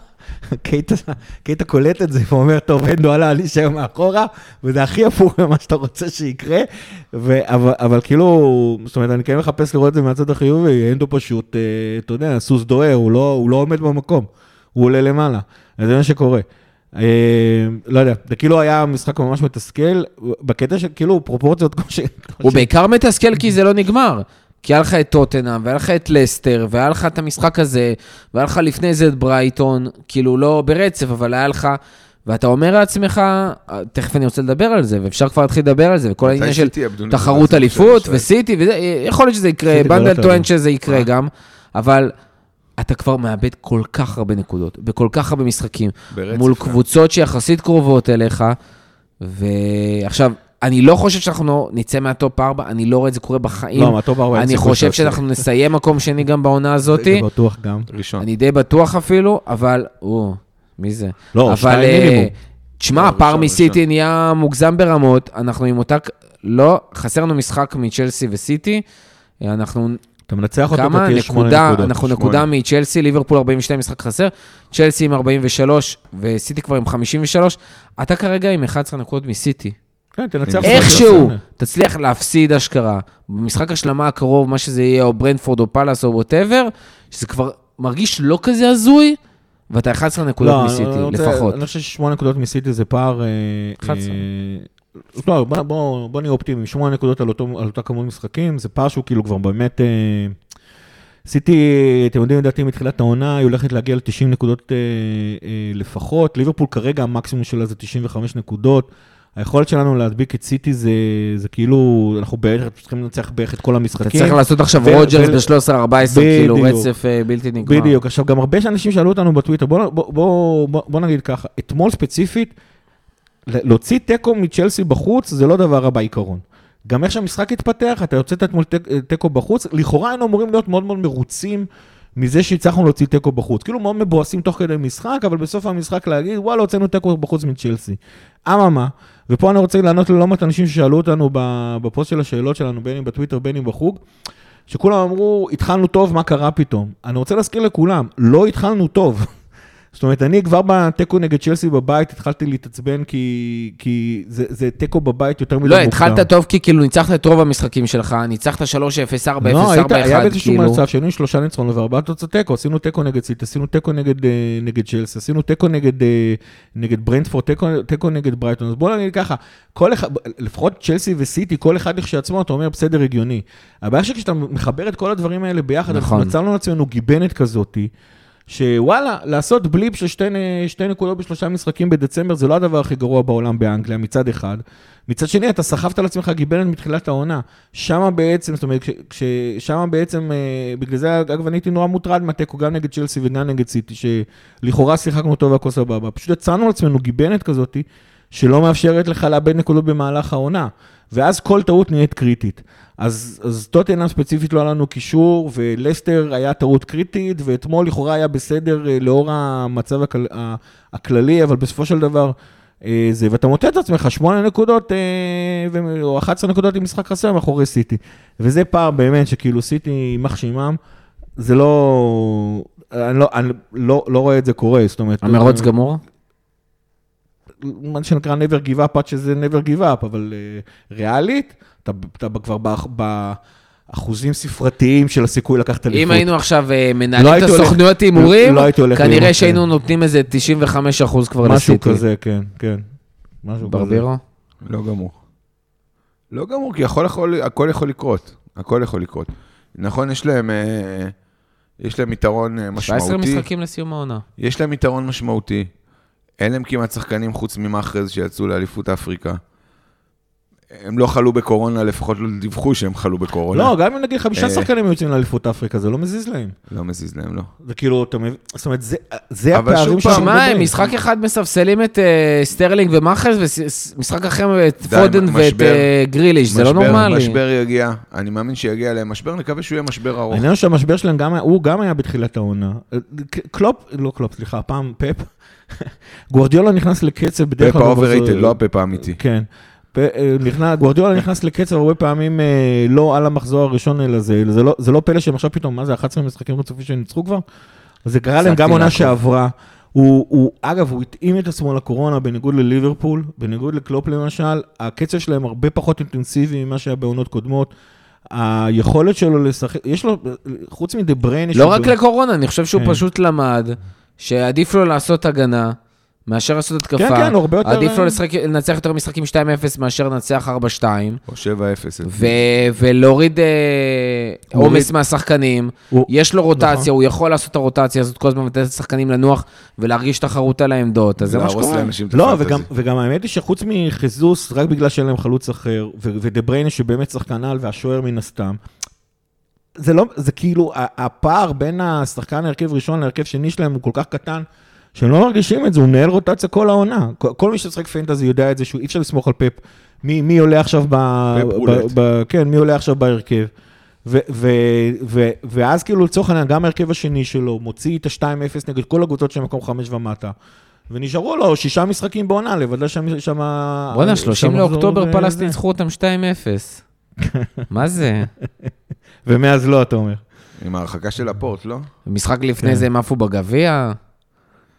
קייטה, קולט את זה ואומר, טוב, הנדו עלה, אני אשאר מאחורה, וזה הכי הפוך ממה שאתה רוצה שיקרה. ו- אבל, אבל כאילו, זאת אומרת, אני כן מחפש לראות את זה מהצד החיובי, הנדו פשוט, אה, אתה יודע, סוס דוהר, הוא לא, הוא לא עומד במקום, הוא עולה למעלה. אז זה מה שקורה. אה, לא יודע, זה כאילו היה משחק ממש מתסכל, בקטע של כאילו פרופורציות כמו ש... הוא בעיקר מתסכל כי זה לא נגמר. כי היה לך את טוטנאם, והיה לך את לסטר, והיה לך את המשחק הזה, והיה לך לפני זה את ברייטון, כאילו לא ברצף, אבל היה לך... ואתה אומר לעצמך, תכף אני רוצה לדבר על זה, ואפשר כבר להתחיל לדבר על זה, וכל העניין של תחרות אליפות וסיטי, וזה, יכול להיות שזה יקרה, בנדל טוען. שזה יקרה אה. גם, אבל אתה כבר מאבד כל כך הרבה נקודות, בכל כך הרבה משחקים, ברצף, מול כן. קבוצות שיחסית קרובות אליך, ועכשיו, אני לא חושב שאנחנו לא נצא מה top 4, אני לא רואה את זה קורה בחיים. לא, מה top ארבע אין אני סיכוי חושב שאנחנו נסיים מקום שני גם בעונה הזאת, זה בטוח גם. ראשון. אני די בטוח אפילו, אבל, או, מי זה? לא, אבל, שתיים אה, מינימום. תשמע, לא, הפער ראשון, מסיטי. נהיה מוגזם ברמות, אנחנו עם אותה... לא, חסר לנו משחק מצ'לסי וסיטי, אנחנו אתה מנצח אותו? אתה תהיה שמונה נקודה, נקודות. אנחנו שמונה. נקודה מצ'לסי, ליברפול 42 משחק חסר, צ'לסי עם 43 וסיטי כבר עם 53, אתה כרגע עם 11 נקודות מסיטי. כן, תנצח. איכשהו. תצליח להפסיד אשכרה. במשחק השלמה הקרוב, מה שזה יהיה, או ברנדפורד או פאלאס או ווטאבר, שזה כבר מרגיש לא כזה הזוי, ואתה 11 נקודות לא, מסיטי, אני רוצה- לפחות. אני חושב ששמונה נקודות מסיטי זה פער... אה, 11. אה, לא, בוא- בוא בוא נהיה אופטימיים, שמונה נקודות על אותו- על אותה כמות משחקים, זה פער שהוא כאילו כבר באמת... אה, סיטי, אתם יודעים, לדעתי מתחילת העונה, היא הולכת להגיע ל-90 נקודות אה, אה, לפחות. ליברפול כרגע המקסימום שלה זה 95 נקודות. היכולת שלנו להדביק את סיטי זה, זה כאילו, אנחנו בערך צריכים לנצח בערך את כל אתה המשחקים. צריך לעשות עכשיו ו- רוג'רס ו- ב-13-14, כאילו בדיוק. רצף אה, בלתי נגמר. בדיוק, עכשיו גם הרבה אנשים שאלו אותנו בטוויטר, בוא, בוא, בוא, בוא, בוא נגיד ככה, אתמול ספציפית, להוציא תיקו מצ'לסי בחוץ זה לא דבר רע בעיקרון. גם איך שהמשחק התפתח, אתה יוצאת אתמול תיקו בחוץ, לכאורה היינו אמורים להיות מאוד מאוד מרוצים מזה שהצלחנו להוציא תיקו בחוץ. כאילו מאוד מבואסים תוך כדי משחק, אבל בסוף המשחק להגיד, וואלה, הוצאנו תיקו בחוץ מצ'לסי. אממה, ופה אני רוצה לענות ללא מעט אנשים ששאלו אותנו בפוסט של השאלות שלנו, בין אם בטוויטר, בין אם בחוג, שכולם אמרו, התחלנו טוב, מה קרה פתאום? אני רוצה להזכיר לכולם, לא התחלנו טוב. זאת אומרת, אני כבר בתיקו נגד צ'לסי בבית התחלתי להתעצבן כי, כי זה, זה תיקו בבית יותר מדי לא, מוקדם. התחלת טוב כי כאילו ניצחת את רוב המשחקים שלך, ניצחת 3-0, 4-0, 4-1, לא, היית, היה באיזשהו כאילו. מצב שהיינו עם שלושה ניצחונות וארבעה תוצאות תיקו, עשינו תיקו נגד סיט, עשינו תיקו נגד, אה, נגד צ'לסי, עשינו תיקו נגד, אה, נגד ברנדפורד, תיקו, נגד ברייטון, אז בוא נגיד ככה, כל אחד, לפחות צ'לסי וסיטי, כל אחד לכשעצמו, אתה אומר, בסדר, הגיוני. הבעיה שכשאתה מחבר את כל הדברים האלה ביחד, נכון. אנחנו מצאנו לעצמנו גיבנת כזאתי, שוואלה, לעשות בליפ של שתי, שתי נקודות בשלושה משחקים בדצמבר, זה לא הדבר הכי גרוע בעולם באנגליה, מצד אחד. מצד שני, אתה סחבת על עצמך גיבנת מתחילת העונה. שמה בעצם, זאת אומרת, ששמה בעצם, אה, בגלל זה, אגב, אני הייתי נורא מוטרד מהתיקו, גם נגד צ'לסי וגם נגד סיטי, שלכאורה שיחקנו טוב והכל סבבה. פשוט יצרנו לעצמנו גיבנת כזאת, שלא מאפשרת לך לאבד נקודות במהלך העונה. ואז כל טעות נהיית קריטית. אז, אז טוטנאם ספציפית לא היה לנו קישור, ולסטר היה טעות קריטית, ואתמול לכאורה היה בסדר אה, לאור המצב הכל, הכללי, אבל בסופו של דבר אה, זה, ואתה מוצא את עצמך שמונה נקודות, אה, או 11 נקודות עם משחק חסר מאחורי סיטי. וזה פער באמת שכאילו סיטי יימח שמם, זה לא, אני לא, אני לא, לא רואה את זה קורה, זאת אומרת... המרוץ גמור? מה שנקרא never give up עד שזה never give up, אבל uh, ריאלית, אתה, אתה כבר באח- באחוזים ספרתיים של הסיכוי לקחת אליפות. אם היינו עכשיו לא מנהלים את הייתי הולך- הסוכנויות הימורים, לא הייתי הולך לאימון, כנראה כן. שהיינו נותנים איזה 95% כבר משהו לסיטי. כזה, כן, כן. משהו כזה. ברבירו? לא גמור. לא גמור, כי יכול, יכול, הכל יכול לקרות. הכל יכול לקרות. נכון, יש להם, אה, יש להם יתרון אה, 17 משמעותי. משחקים לסיום העונה. יש להם יתרון משמעותי. אין להם כמעט שחקנים חוץ ממאחרז שיצאו לאליפות אפריקה. הם לא חלו בקורונה, לפחות לא דיווחו שהם חלו בקורונה. לא, גם אם נגיד חמישה אה. שחקנים יוצאים לאליפות אפריקה, זה לא מזיז להם. לא מזיז להם, לא. זה כאילו, אתה מבין, זאת אומרת, זה- זה אבל הפערים שאנחנו פעם, שמע, מדברים. הם משחק אחד מספסלים את אה, סטרלינג ומאחרז, ומשחק אחר את פודן ואת. אה, גריליש, זה לא נורמלי. משבר יגיע, אני מאמין שיגיע אליהם משבר, נקווה שהוא יהיה משבר ארוך. העניין שהמשבר שלהם הוא גם היה בתחילת העונה. קלופ, לא קלופ, סליחה, הפעם פפ. גוורדיולה נכנס לקצב בדרך כלל. ה overrated, במחזור- לא הפפ האמיתי. כן. פ- אה, נכנס, גוורדיולה נכנס לקצב הרבה פעמים אה, לא על המחזור הראשון, אלא זה, זה, לא, זה לא פלא שהם עכשיו פתאום, מה זה, 11 משחקים רצופים שהם ניצחו כבר? זה קרה להם גם עונה. שעברה. הוא, הוא, אגב, הוא התאים את עצמו לקורונה, בניגוד לליברפול, בניגוד לקלופ למשל, הקצב שלהם הרבה פחות אינטנסיבי ממה שהיה בעונות קודמות. היכולת שלו לשחק, יש לו, חוץ מדה בריינה... לא רק לקורונה, אני חושב שהוא כן. פשוט למד שעדיף לו לעשות הגנה מאשר לעשות התקפה. כן, כן, הרבה יותר- עדיף לו לשחק- לנצח יותר משחקים 2-0 מאשר לנצח 4-2. או 7-0. ו- ולהוריד אה, עומס מהשחקנים. הוא- יש לו רוטציה, נכון. הוא יכול לעשות את הרוטציה הזאת כל הזמן ולתת לשחקנים לנוח ולהרגיש תחרות על העמדות, אז זה מה שקורה. לא. וגם, וגם האמת היא שחוץ מחיזוס, רק בגלל שאין להם חלוץ אחר, ו- ודה בריינה שבאמת שחקן על והשוער מן הסתם, זה לא, זה כאילו, הפער בין השחקן ההרכב ראשון להרכב שני שלהם הוא כל כך קטן, שהם לא מרגישים את זה, הוא מנהל רוטציה כל העונה. כל, כל מי ששחק פנטזי יודע את זה, שאי אפשר לסמוך על פפ. מי, מי עולה עכשיו ב... ב, רולט. ב כן, מי עולה עכשיו בהרכב. ו, ו, ו, ואז כאילו לצורך העניין, גם ההרכב השני שלו מוציא את ה-2-0 נגד כל הקבוצות של מקום 5 ומטה. ונשארו לו שישה משחקים בעונה, לוודא שם... בואנה, שם 30 מחזור לאוקטובר זה- פלס זה. ניצחו אותם 2-0. מה זה? ומאז לא, אתה אומר. עם ההרחקה של הפורט, לא? משחק לפני כן. זה הם עפו בגביע?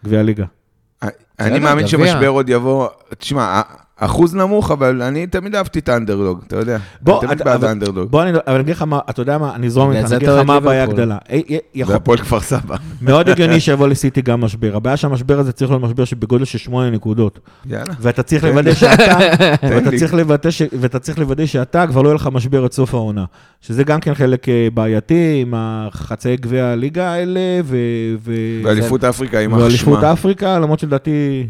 גביע הליגה. אני מאמין. שמשבר עוד יבוא, תשמע, אחוז נמוך, אבל אני תמיד אהבתי את האנדרדוג, אתה יודע. בוא, אני תמיד אתה- בעד האנדרדוג. בוא, אני אבל אני אגיד לך מה, אתה יודע מה, אני אזרום איתך, אני אגיד לך מה הבעיה יכול- והפועל כפר סבא. מאוד הגיוני שיבוא לסיטי גם משבר. הבעיה שהמשבר הזה צריך להיות משבר שבגודל של שמונה נקודות. יאללה. ואתה צריך תן לוודא. שאתה, ואתה. צריך לוודא שאתה, כבר לא יהיה לך משבר עד סוף העונה. שזה גם כן חלק אה, בעייתי עם החצאי גביע הליגה האלה, ו... ואליפות אפריקה, יימח ואליפות שמה. אפריקה, למרות שלדעתי...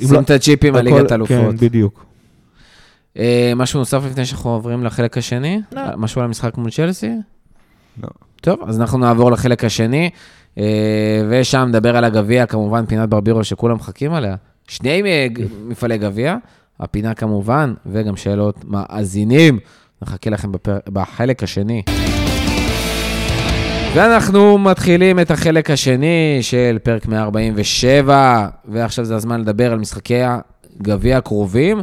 שים לא- את הצ'יפים על ליגת אלופות. כן, בדיוק. אה, משהו נוסף לפני שאנחנו עוברים לחלק השני? לא. משהו על המשחק מול צ'לסי? לא. טוב, אז אנחנו נעבור לחלק השני, אה, ושם נדבר על הגביע, כמובן פינת ברבירו שכולם מחכים עליה. שני אה, מפעלי גביע, הפינה כמובן, וגם שאלות מאזינים. נחכה לכם בפר... בחלק השני. ואנחנו מתחילים את החלק השני של פרק 147, ועכשיו זה הזמן לדבר על משחקי הגביע הקרובים,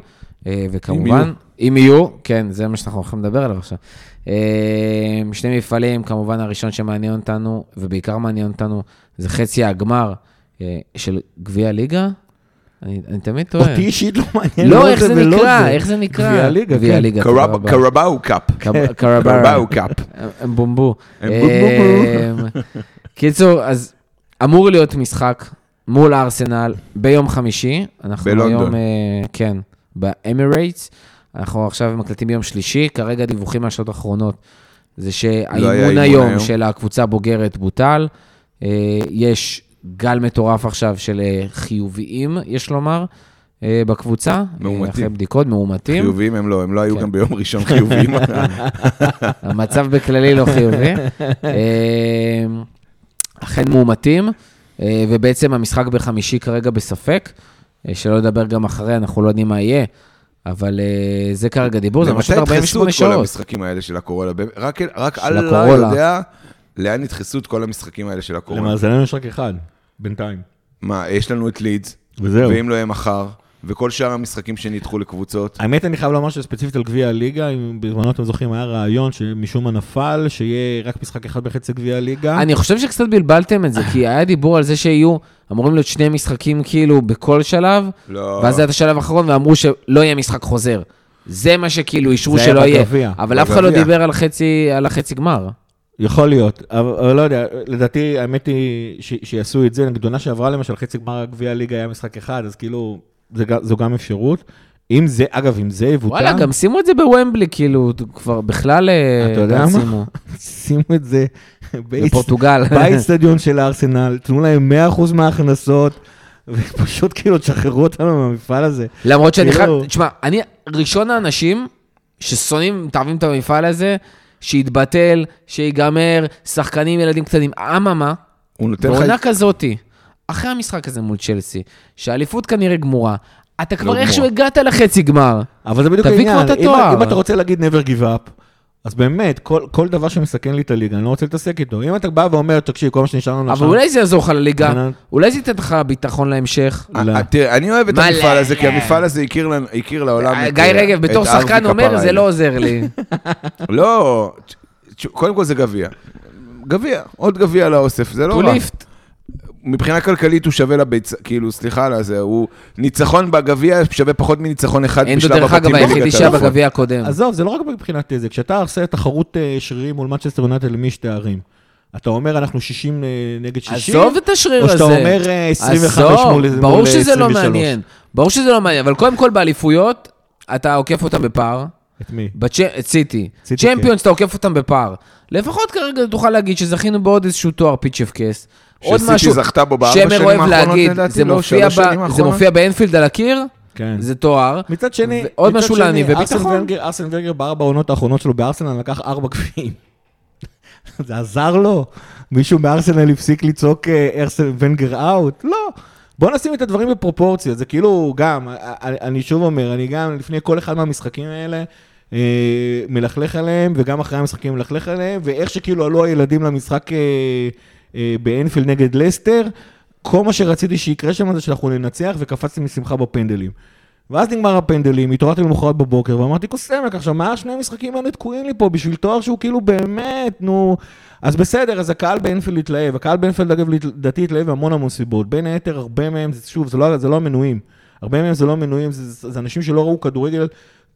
אה, וכמובן, אם יהיו, כן, זה מה שאנחנו הולכים לדבר עליו עכשיו. אה, שני מפעלים, כמובן הראשון שמעניין אותנו, ובעיקר מעניין אותנו, זה חצי הגמר אה, של גביע הליגה. אני, אני תמיד טועה. אותי אישית לא מעניין לא, לא איך זה ולא נקרא? איך זה נקרא? גביע הליגה, גביע כן. רבה. Carabao Cup. Carabao. Cup. הם בומבו. הם בומבו. אמ, קיצור, אז אמור להיות משחק מול ארסנל ביום חמישי. אנחנו בלונדון. היום, אה, כן, באמירייטס. אנחנו עכשיו מקלטים ביום שלישי, כרגע דיווחים מהשעות האחרונות. זה לא שהאימון אימון היום היום. של הקבוצה הבוגרת בוטל. אה, יש גל מטורף עכשיו של אה, חיוביים, יש לומר, אה, בקבוצה. אה, מאומתים. אחרי בדיקות, מאומתים. חיוביים הם לא, הם לא היו כן. גם ביום ראשון חיוביים. המצב בכללי לא חיובי. אה, אכן מאומתים, אה, ובעצם המשחק בחמישי כרגע בספק, אה, שלא לדבר גם אחרי, אנחנו לא יודעים מה יהיה, אבל אה, זה כרגע דיבור, זה משהו למתי ידחסו 48 את כל שעות. המשחקים האלה של הקורונה? באמת, רק- רק של אללה הקורונה. יודע לאן ידחסו את כל המשחקים האלה של הקורונה. למאזננו יש רק אחד, בינתיים. מה, יש לנו את לידס, וזהו. ואם לא יהיה מחר, וכל שאר המשחקים שנדחו לקבוצות. האמת, אני חייב לומר שספציפית על גביע הליגה, אם בזמנו אתם זוכרים, היה רעיון שמשום מה נפל, שיהיה רק משחק אחד בחצי גביע הליגה. אני חושב שקצת בלבלתם את זה, כי היה דיבור על זה שיהיו אמורים להיות שני משחקים כאילו בכל שלב, לא. ואז זה היה את השלב האחרון, ואמרו שלא יהיה משחק חוזר. זה מה שכאילו אישרו שלא יהיה. אבל אף אחד לא. דיבר על חצי, על החצי גמר. יכול להיות, אבל, לא יודע, לדעתי, האמת היא ש, שיעשו את זה, נגיד עונה שעברה למשל, חצי גמר גביע הליגה היה משחק אחד, אז כאילו, זה, זו גם אפשרות. אם זה, אגב, אם זה יבוטל, וואלה, גם שימו את זה בוומבלי, כאילו, כבר בכלל... אה, אתה יודע מה? שימו את זה בפורטוגל. באיצטדיון של הארסנל, תנו להם 100% מההכנסות, ופשוט כאילו תשחררו אותנו מהמפעל הזה. למרות שאני חייב, כאילו- תשמע, אני ראשון האנשים ששונאים, מתערבים את המפעל הזה, שיתבטל, שיגמר, שחקנים, ילדים קטנים. אממה. בעונה כזאתי, אחרי המשחק הזה מול צ'לסי, שהאליפות כנראה גמורה, אתה כבר לא איכשהו. הגעת לחצי גמר. אבל זה בדיוק תביא העניין. כבר את אם- התואר. אם אתה רוצה להגיד never give up, אז באמת, כל, כל דבר שמסכן לי את הליגה, אני לא רוצה להתעסק איתו. אם אתה בא ואומר, תקשיב, כל מה שנשאר לנו אבל אולי זה יעזור לך לליגה, מבחינת- אולי זה ייתן לך ביטחון להמשך. לא. אה, תראה, אני אוהב את מלא. המפעל הזה, כי המפעל הזה הכיר לעולם את... גיא אה, רגב בתור שחקן אומר, זה אלה." לא עוזר לי. לא, קודם כל זה גביע. גביע, עוד גביע לאוסף, זה לא רע. ליפט. מבחינה כלכלית הוא שווה לביצה, כאילו, סליחה על הזה, הוא ניצחון בגביע שווה פחות מניצחון אחד אין בשלב דרך הבתים אגב בליגת היחידי שהיה. בגביע הקודם. עזוב, זה לא רק מבחינת זה, כשאתה עושה תחרות אה, שרירים מול מצ'סטר יונטד למי תארים, אתה אומר אנחנו 60 אה, נגד 60, עזוב את השריר או הזה. שאתה אומר אה, 25 עזוב, מול ברור מול שזה לא 23. מעניין. ברור שזה לא מעניין, אבל קודם כל באליפויות, אתה עוקף אותם בפער. את מי? בצ'- את סיטי. סיטי, צ'מפיונס, אתה עוקף אותם בפער. לפחות כרגע תוכל להגיד שזכינו בעוד איזשהו תואר פיצ'ף עוד שסיטי משהו, זכתה בו בארבע שנים האחרונות, להגיד, לדעתי, זה לא? מופיע שלוש ב- זה? מופיע באנפילד על הקיר, כן. זה תואר. מצד שני, ועוד מצד משולני, שני, וביטחון. ארסן ונגר- בארבע העונות האחרונות שלו בארסנל לקח ארבע גביעים. זה עזר לו? מישהו מארסנל הפסיק לצעוק אה, ארסן ונגר אאוט? לא. בוא נשים את הדברים בפרופורציה, זה כאילו גם, אני שוב אומר, אני גם לפני כל אחד מהמשחקים האלה, אה, מלכלך עליהם, וגם אחרי המשחקים מלכלך עליהם, ואיך שכאילו עלו הילדים למשחק אה, באנפילד נגד לסטר, כל מה שרציתי שיקרה שם זה שאנחנו ננצח, וקפצתי משמחה בפנדלים. ואז נגמר הפנדלים, התעוררתי למחרת בבוקר ואמרתי, כוס עמק, עכשיו מה השני המשחקים האלה תקועים לי פה בשביל תואר שהוא כאילו באמת, נו... אז בסדר, אז הקהל באנפילד התלהב, הקהל באנפילד אגב לדעתי התלהב מהמון המון סיבות, בין היתר הרבה מהם, שוב, זה לא, זה לא המנויים, הרבה מהם זה לא המנויים, זה, זה, זה אנשים שלא ראו כדורגל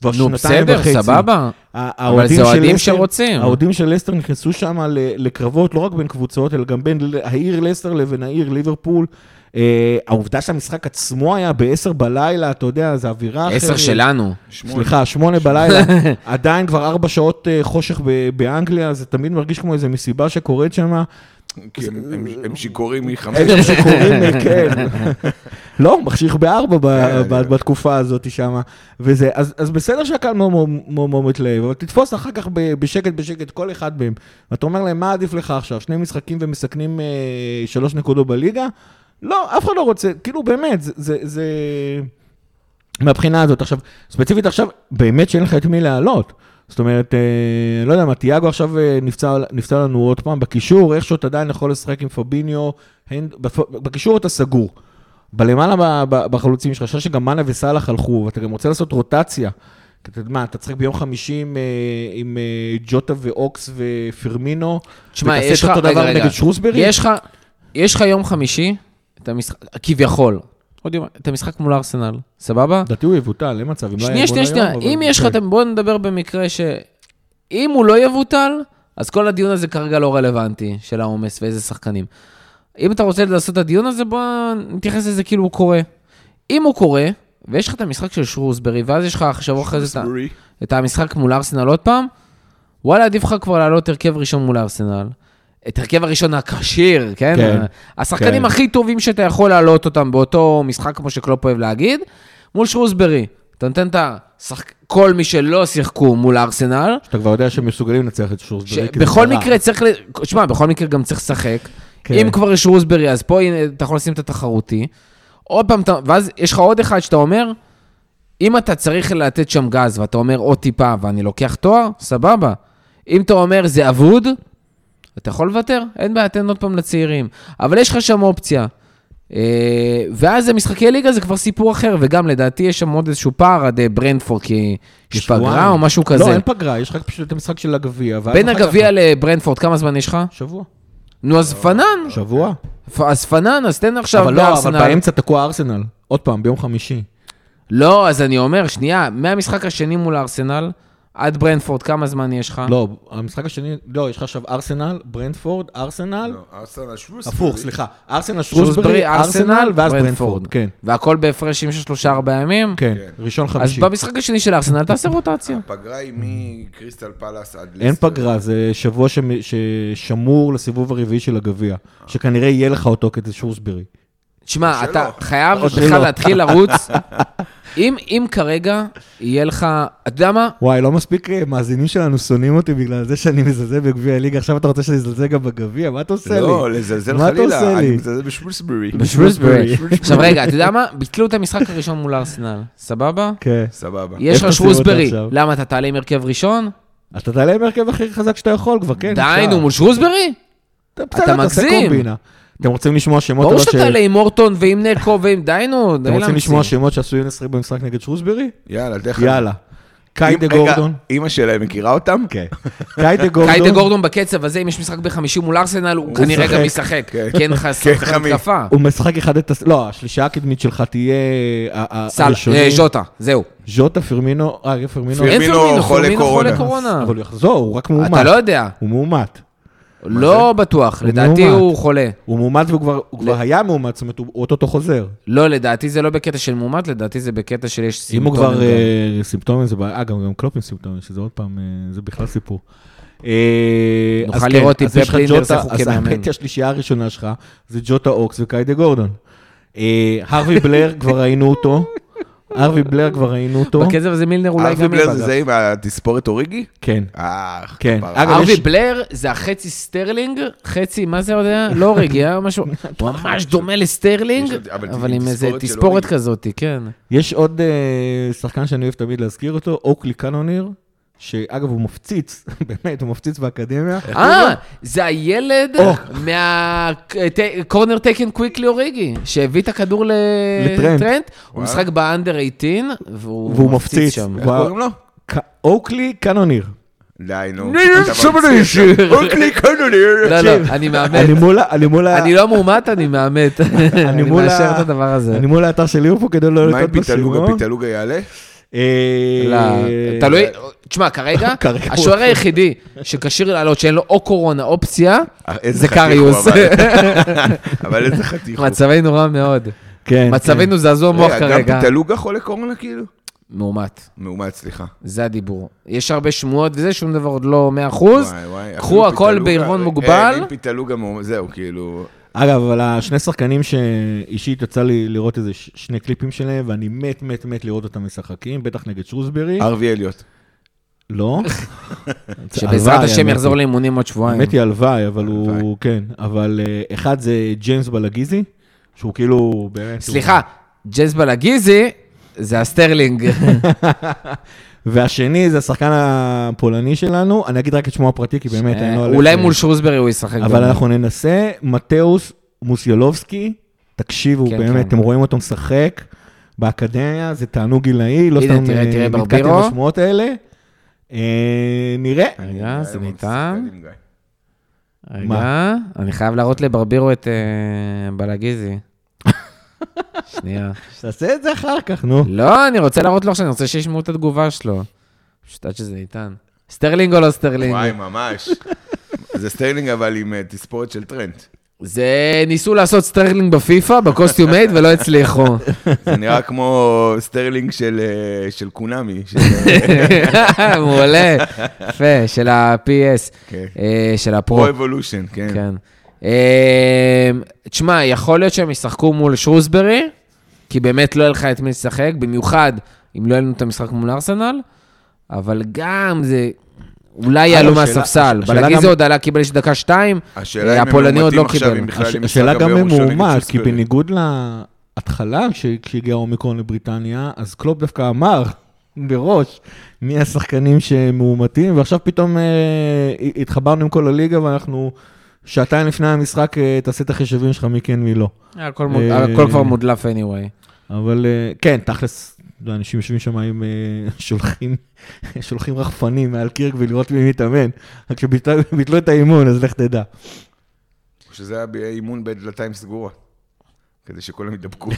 כבר נו, שנתיים בסדר, וחצי. סבבה. ה- אבל האוהדים זה של אוהדים שרוצים. האוהדים של לסטר נכנסו שם לקרבות, לא רק בין קבוצות, אלא גם בין ל- העיר לסטר לבין העיר ליברפול. אה, העובדה שהמשחק עצמו היה ב-10 בלילה, אתה יודע, זו אווירה אחרת. עשר שלנו. סליחה, שמונה בלילה, עדיין כבר ארבע שעות אה, חושך ב- באנגליה, זה תמיד מרגיש כמו איזו מסיבה שקורית שם. כי הם- הם- הם שיכורים מחמש. שקוראים, אה, כן. לא, מחשיך בארבע כן, כן. בתקופה הזאת שם. וזה, אז אז בסדר שהקהל מאוד מתלהב, אבל תתפוס אחר כך בשקט בשקט כל אחד מהם. ואתה אומר להם, מה עדיף לך עכשיו? שני משחקים ומסכנים אה, שלוש נקודות בליגה? לא, אף אחד לא רוצה, כאילו באמת, זה-. מהבחינה הזאת. עכשיו, ספציפית עכשיו, באמת שאין לך את מי להעלות. זאת אומרת, אה, לא יודע מה, תיאגו עכשיו אה, נפצע, נפצע לנו עוד פעם בקישור, איכשהו אתה עדיין יכול לשחק עם פביניו, הנד, בפ- בקישור אתה סגור. בלמעלה בחלוצים יש חשש שגם מאנה וסאלח הלכו, ואתה גם רוצה לעשות רוטציה. אתה יודע מה, אתה צריך ביום חמישי עם, אה, עם אה, ג'וטה ואוקס ופרמינו, תשמע, ותעשה יש את לך, אותו רגע, דבר רגע, נגד שרוסברי? יש לך, יש לך יום חמישי, את המשחק, כביכול, עוד יום, את המשחק מול ארסנל, סבבה? לדעתי הוא יבוטל, אין מצב, אם לא היה שנייה, שנייה, היום, אם יש לך, בוא נדבר במקרה ש... אם הוא לא יבוטל, אז כל הדיון הזה כרגע לא רלוונטי, של העומס ואיזה שחקנים. אם אתה רוצה לעשות את הדיון הזה, בוא נתייחס לזה כאילו הוא קורה. אם הוא קורה, ויש לך את המשחק של שרוסברי, ואז יש לך שבוע אחרי זה את המשחק מול ארסנל עוד פעם, וואלה, עדיף לך כבר לעלות הרכב ראשון מול ארסנל. את הרכב הראשון הכשיר, כן? כן, השחקנים כן. הכי טובים שאתה יכול להעלות אותם באותו משחק, כמו שקלופ אוהב להגיד, מול שרוסברי. אתה נותן את השחק... כל מי שלא שיחקו מול ארסנל, שאתה כבר יודע שהם מסוגלים לנצח את שורסברי. שבכל קרה. מקרה צריך, ל... שמע, בכל מקרה גם צריך לשחק. כן. אם כבר יש רוסברי, אז פה הנה, אתה יכול לשים את התחרותי. עוד פעם, ואז יש לך עוד אחד שאתה אומר, אם אתה צריך לתת שם גז ואתה אומר עוד טיפה ואני לוקח תואר, סבבה. אם אתה אומר זה אבוד, אתה יכול לוותר, אין בעיה, תן עוד פעם לצעירים. אבל יש לך שם אופציה. אה, ואז המשחקי ליגה זה כבר סיפור אחר, וגם לדעתי יש שם עוד איזשהו פער עד אה, ברנדפורד, כי יש. פגרה או משהו כזה. לא, אין פגרה, יש לך פשוט את המשחק של הגביע. בין הגביע לברנדפורד, כמה זמן יש לך? שבוע. נו, אז פנן. שבוע. אז פנן, אז תן עכשיו אבל לא, אבל. באמצע תקוע ארסנל. עוד פעם, ביום חמישי. לא, אז אני אומר, שנייה, מהמשחק השני מול הארסנל עד ברנדפורד, כמה זמן יש לך? לא, המשחק השני, לא, יש לך עכשיו ארסנל, ברנדפורד, ארסנל. לא, ארסנל שרוסברי. הפוך, סליחה. ארסנל, שרוסברי, ארסנל, ואז ברנדפורד. כן, והכל בהפרשים של שלושה-ארבעה ימים? כן, כן. ראשון אז חמישי. במשחק השני של הארסנל תעשה רוטציה. הפגרה היא מקריסטל פלאס עד אין לסטר. פגרה, זה שבוע שמ- ששמור לסיבוב הרביעי של הגביע, שכנראה יהיה לך אותו כדי שרוסברי. תשמע, אתה. חייב בכלל. להתחיל לרוץ. אם אם כרגע יהיה לך, אתה יודע מה? וואי, לא מספיק אה, מאזינים שלנו שונאים אותי בגלל זה שאני מזלזל בגביע הליגה, עכשיו אתה רוצה שאני אזלזל גם בגביע? מה אתה עושה לי? לא, לזלזל חלילה, לי? אני מזלזל בשרוסברי. בשרוסברי. עכשיו רגע, אתה יודע מה? ביטלו את המשחק הראשון מול ארסנל, סבבה? כן. סבבה. יש לך שרוסברי? למה אתה תעלה עם הרכב ראשון? אתה תעלה עם הרכב הכי חזק שאתה יכול כבר, כן? די. נו, מול שרוסברי? אתה מגזים. אתם רוצים לשמוע שמות? ברור שאתה תעלה עם אורטון ועם נקו ועם די, נו, די אתם רוצים לשמוע. שמות שעשו יונס רי במשחק נגד שרוסברי? יאללה, תכף. יאללה. קיידה רגע, גורדון. אימא שלהם מכירה אותם? כן. קיידה גורדון. קיידה גורדון בקצב הזה, אם יש משחק ב-50 מול ארסנל, הוא כנראה. גם ישחק. כן. כי אין לך כן, שחקן. התקפה. הוא משחק אחד את... לא, השלישה הקדמית שלך תהיה... הראשונים. אה, ז'וטה, זהו. ז'וטה, פרמינו, אה, פרמינו. פרמינו. חולה קורונה. אבל הוא יחזור, הוא רק מאומת. אתה לא יודע, הוא מאומת. לא בטוח, הוא לדעתי מאומת. הוא חולה. הוא מאומת והוא כבר, הוא כבר היה מאומת, זאת אומרת, הוא אוטוטו חוזר. לא, לדעתי זה לא בקטע של מאומת, לדעתי זה בקטע של יש אם הוא סימפטומים. כבר גם. אה, סימפטומים, זה בעיה, גם גם קלופ עם סימפטומים, שזה עוד פעם, אה, זה בכלל סיפור. אה, נוכל אז כן, לראות אם אז פפ לינדרס איך הוא אז כמאמן. האמת היא השלישייה הראשונה שלך, זה ג'וטה אוקס וקייד גורדון. הרווי בלר, כבר ראינו אותו. הרווי בלר, כבר ראינו אותו. בקצב הזה מילנר אולי ארווי גם בלר יהיה. זה זה עם התספורת אוריגי? כן. אה, כן. ארווי בלר זה החצי סטרלינג, חצי, מה זה יודע? לא אוריגי, היה משהו, הוא ממש דומה לסטרלינג, אבל עם איזה תספורת. כזאת, כן. יש עוד אה, שחקן שאני אוהב תמיד להזכיר אותו, אוקלי קאנוניר, שאגב הוא מפציץ, באמת, הוא מפציץ באקדמיה. אה, זה הילד. מהקורנר טייקן קוויקלי אוריגי, שהביא את הכדור לטרנט. הוא. משחק באנדר 18, והוא מפציץ. שם. איך. קוראים לו? אוקלי קאנוניר. די, נו. אוקלי קונוניר. לא, לא, תקשיב, אני מאמת. אני מול ה- אני לא מאומת, אני מאמת. אני מאשר את הדבר הזה. אני מול האתר של ליברפול כדי לא מה עם לטעות פיתלוגה? בסיום. פיתלוגה יעלה? אה, תלוי, תשמע, כרגע, כרגע השוער. היחידי שכשיר לעלות שאין לו או קורונה או פציעה, אה, זה קריוס. אבל- איזה חתיך הוא. מצבנו רע מאוד. כן, מצבנו זעזוע מוח רגע, גם כרגע. פיתלוגה חולה קורונה כאילו? מאומת, מאומת, סליחה. זה הדיבור. יש הרבה שמועות וזה, שום דבר עוד לא 100%. וואי, וואי, קחו הכל בעירבון אה, מוגבל. אם פיתלוגה מאומת, זהו, כאילו... אגב, אבל השני שחקנים שאישית יצא לי לראות איזה שני קליפים שלהם, ואני מת מת מת לראות אותם משחקים, בטח נגד שרוסברי. ארווי אליוט. לא. שבעזרת השם יחזור. לאימונים עוד שבועיים. האמת היא הלוואי, אבל. הוא, כן. אבל אה, אחד זה ג'יימס בלגיזי, שהוא כאילו, באמת... סליחה, ג'אז בלגיזי זה הסטרלינג. והשני זה השחקן הפולני שלנו, אני אגיד רק את שמו הפרטי, כי באמת, אני לא. אולי מול שרוסברי הוא ישחק. אבל גם. אנחנו ננסה, מתאוס מוסיולובסקי, תקשיבו, כן, באמת, כן. אתם רואים אותו משחק באקדמיה, זה תענוג גילאי, לא סתם אה, נתקעתי. בשמועות האלה. אה, נראה. רגע, זה ניתן. רגע, אני חייב להראות לברבירו את אה, בלגיזי. שנייה. תעשה את זה אחר כך, נו. לא, אני רוצה להראות לו עכשיו, אני רוצה שישמעו את התגובה שלו. פשוט עד שזה ניתן. סטרלינג או לא סטרלינג? וואי, ממש. זה סטרלינג אבל עם אה, תספורת של טרנט. זה ניסו לעשות סטרלינג בפיפא, ב custom made, ולא הצליחו. זה נראה כמו סטרלינג של, אה, של קונאמי. של- מעולה. יפה, של ה-PES, כן. אה, של Pro ה Pro. Evolution, כן. כן. אה, תשמע, יכול להיות שהם ישחקו מול שרוסברי, כי באמת לא יהיה לך את מי לשחק, במיוחד אם לא יהיה לנו את המשחק מול ארסנל, אבל גם זה... אולי יעלו מהספסל. בלגיזי גם- עוד עלה, קיבל איזה דקה שתיים, הפולני עוד לא קיבל. השאלה גם אם נגד מאומת, כי. בניגוד להתחלה, כש- כשהגיע האומיקרון לבריטניה, אז קלופ דווקא אמר מראש מי השחקנים שמאומתים, ועכשיו פתאום אה, התחברנו עם כל הליגה, ואנחנו שעתיים לפני המשחק, אה, תעשה את החישובים שלך מי כן מי לא. הכל מוד- אה, הכל כבר מודלף anyway. אבל אה, כן, תכלס, אנשים יושבים שם עם אה, שולחים, שולחים רחפנים מעל קירק ולראות מי מתאמן. רק כשביטלו את האימון, אז לך תדע. שזה היה באימון בדלתיים סגורות. כדי שכולם ידבקו.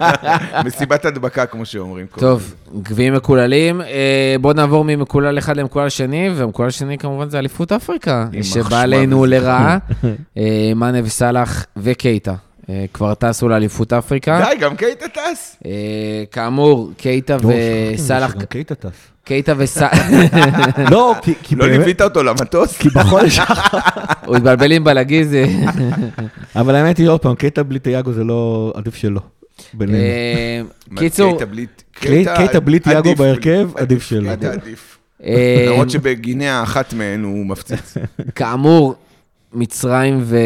מסיבת הדבקה, כמו שאומרים. טוב, גביעים מקוללים. אה, בואו נעבור ממקולל אחד למקולל שני, והמקולל השני כמובן זה אליפות אפריקה, שבא עלינו. לרעה. אה, מאנה וסאלח וקייטה. אה, כבר טסו לאליפות אפריקה. די, גם קייטה טס. אה, כאמור, קייטה וסאלח, גם קייטה טס. קייטה וסאלח, לא, כי- לא באמת, ליווית אותו למטוס? כי בחודש האחרון... הוא התבלבל עם בלגיזי. אבל האמת היא, עוד פעם, קייטה בלי תיאגו זה לא, עדיף שלא. בינינו. אה, קיצור, קייטה בלי- תיאגו בהרכב, עדיף שלא. למרות שבגינאה אחת מהן הוא מפציץ. כאמור, מצרים ו...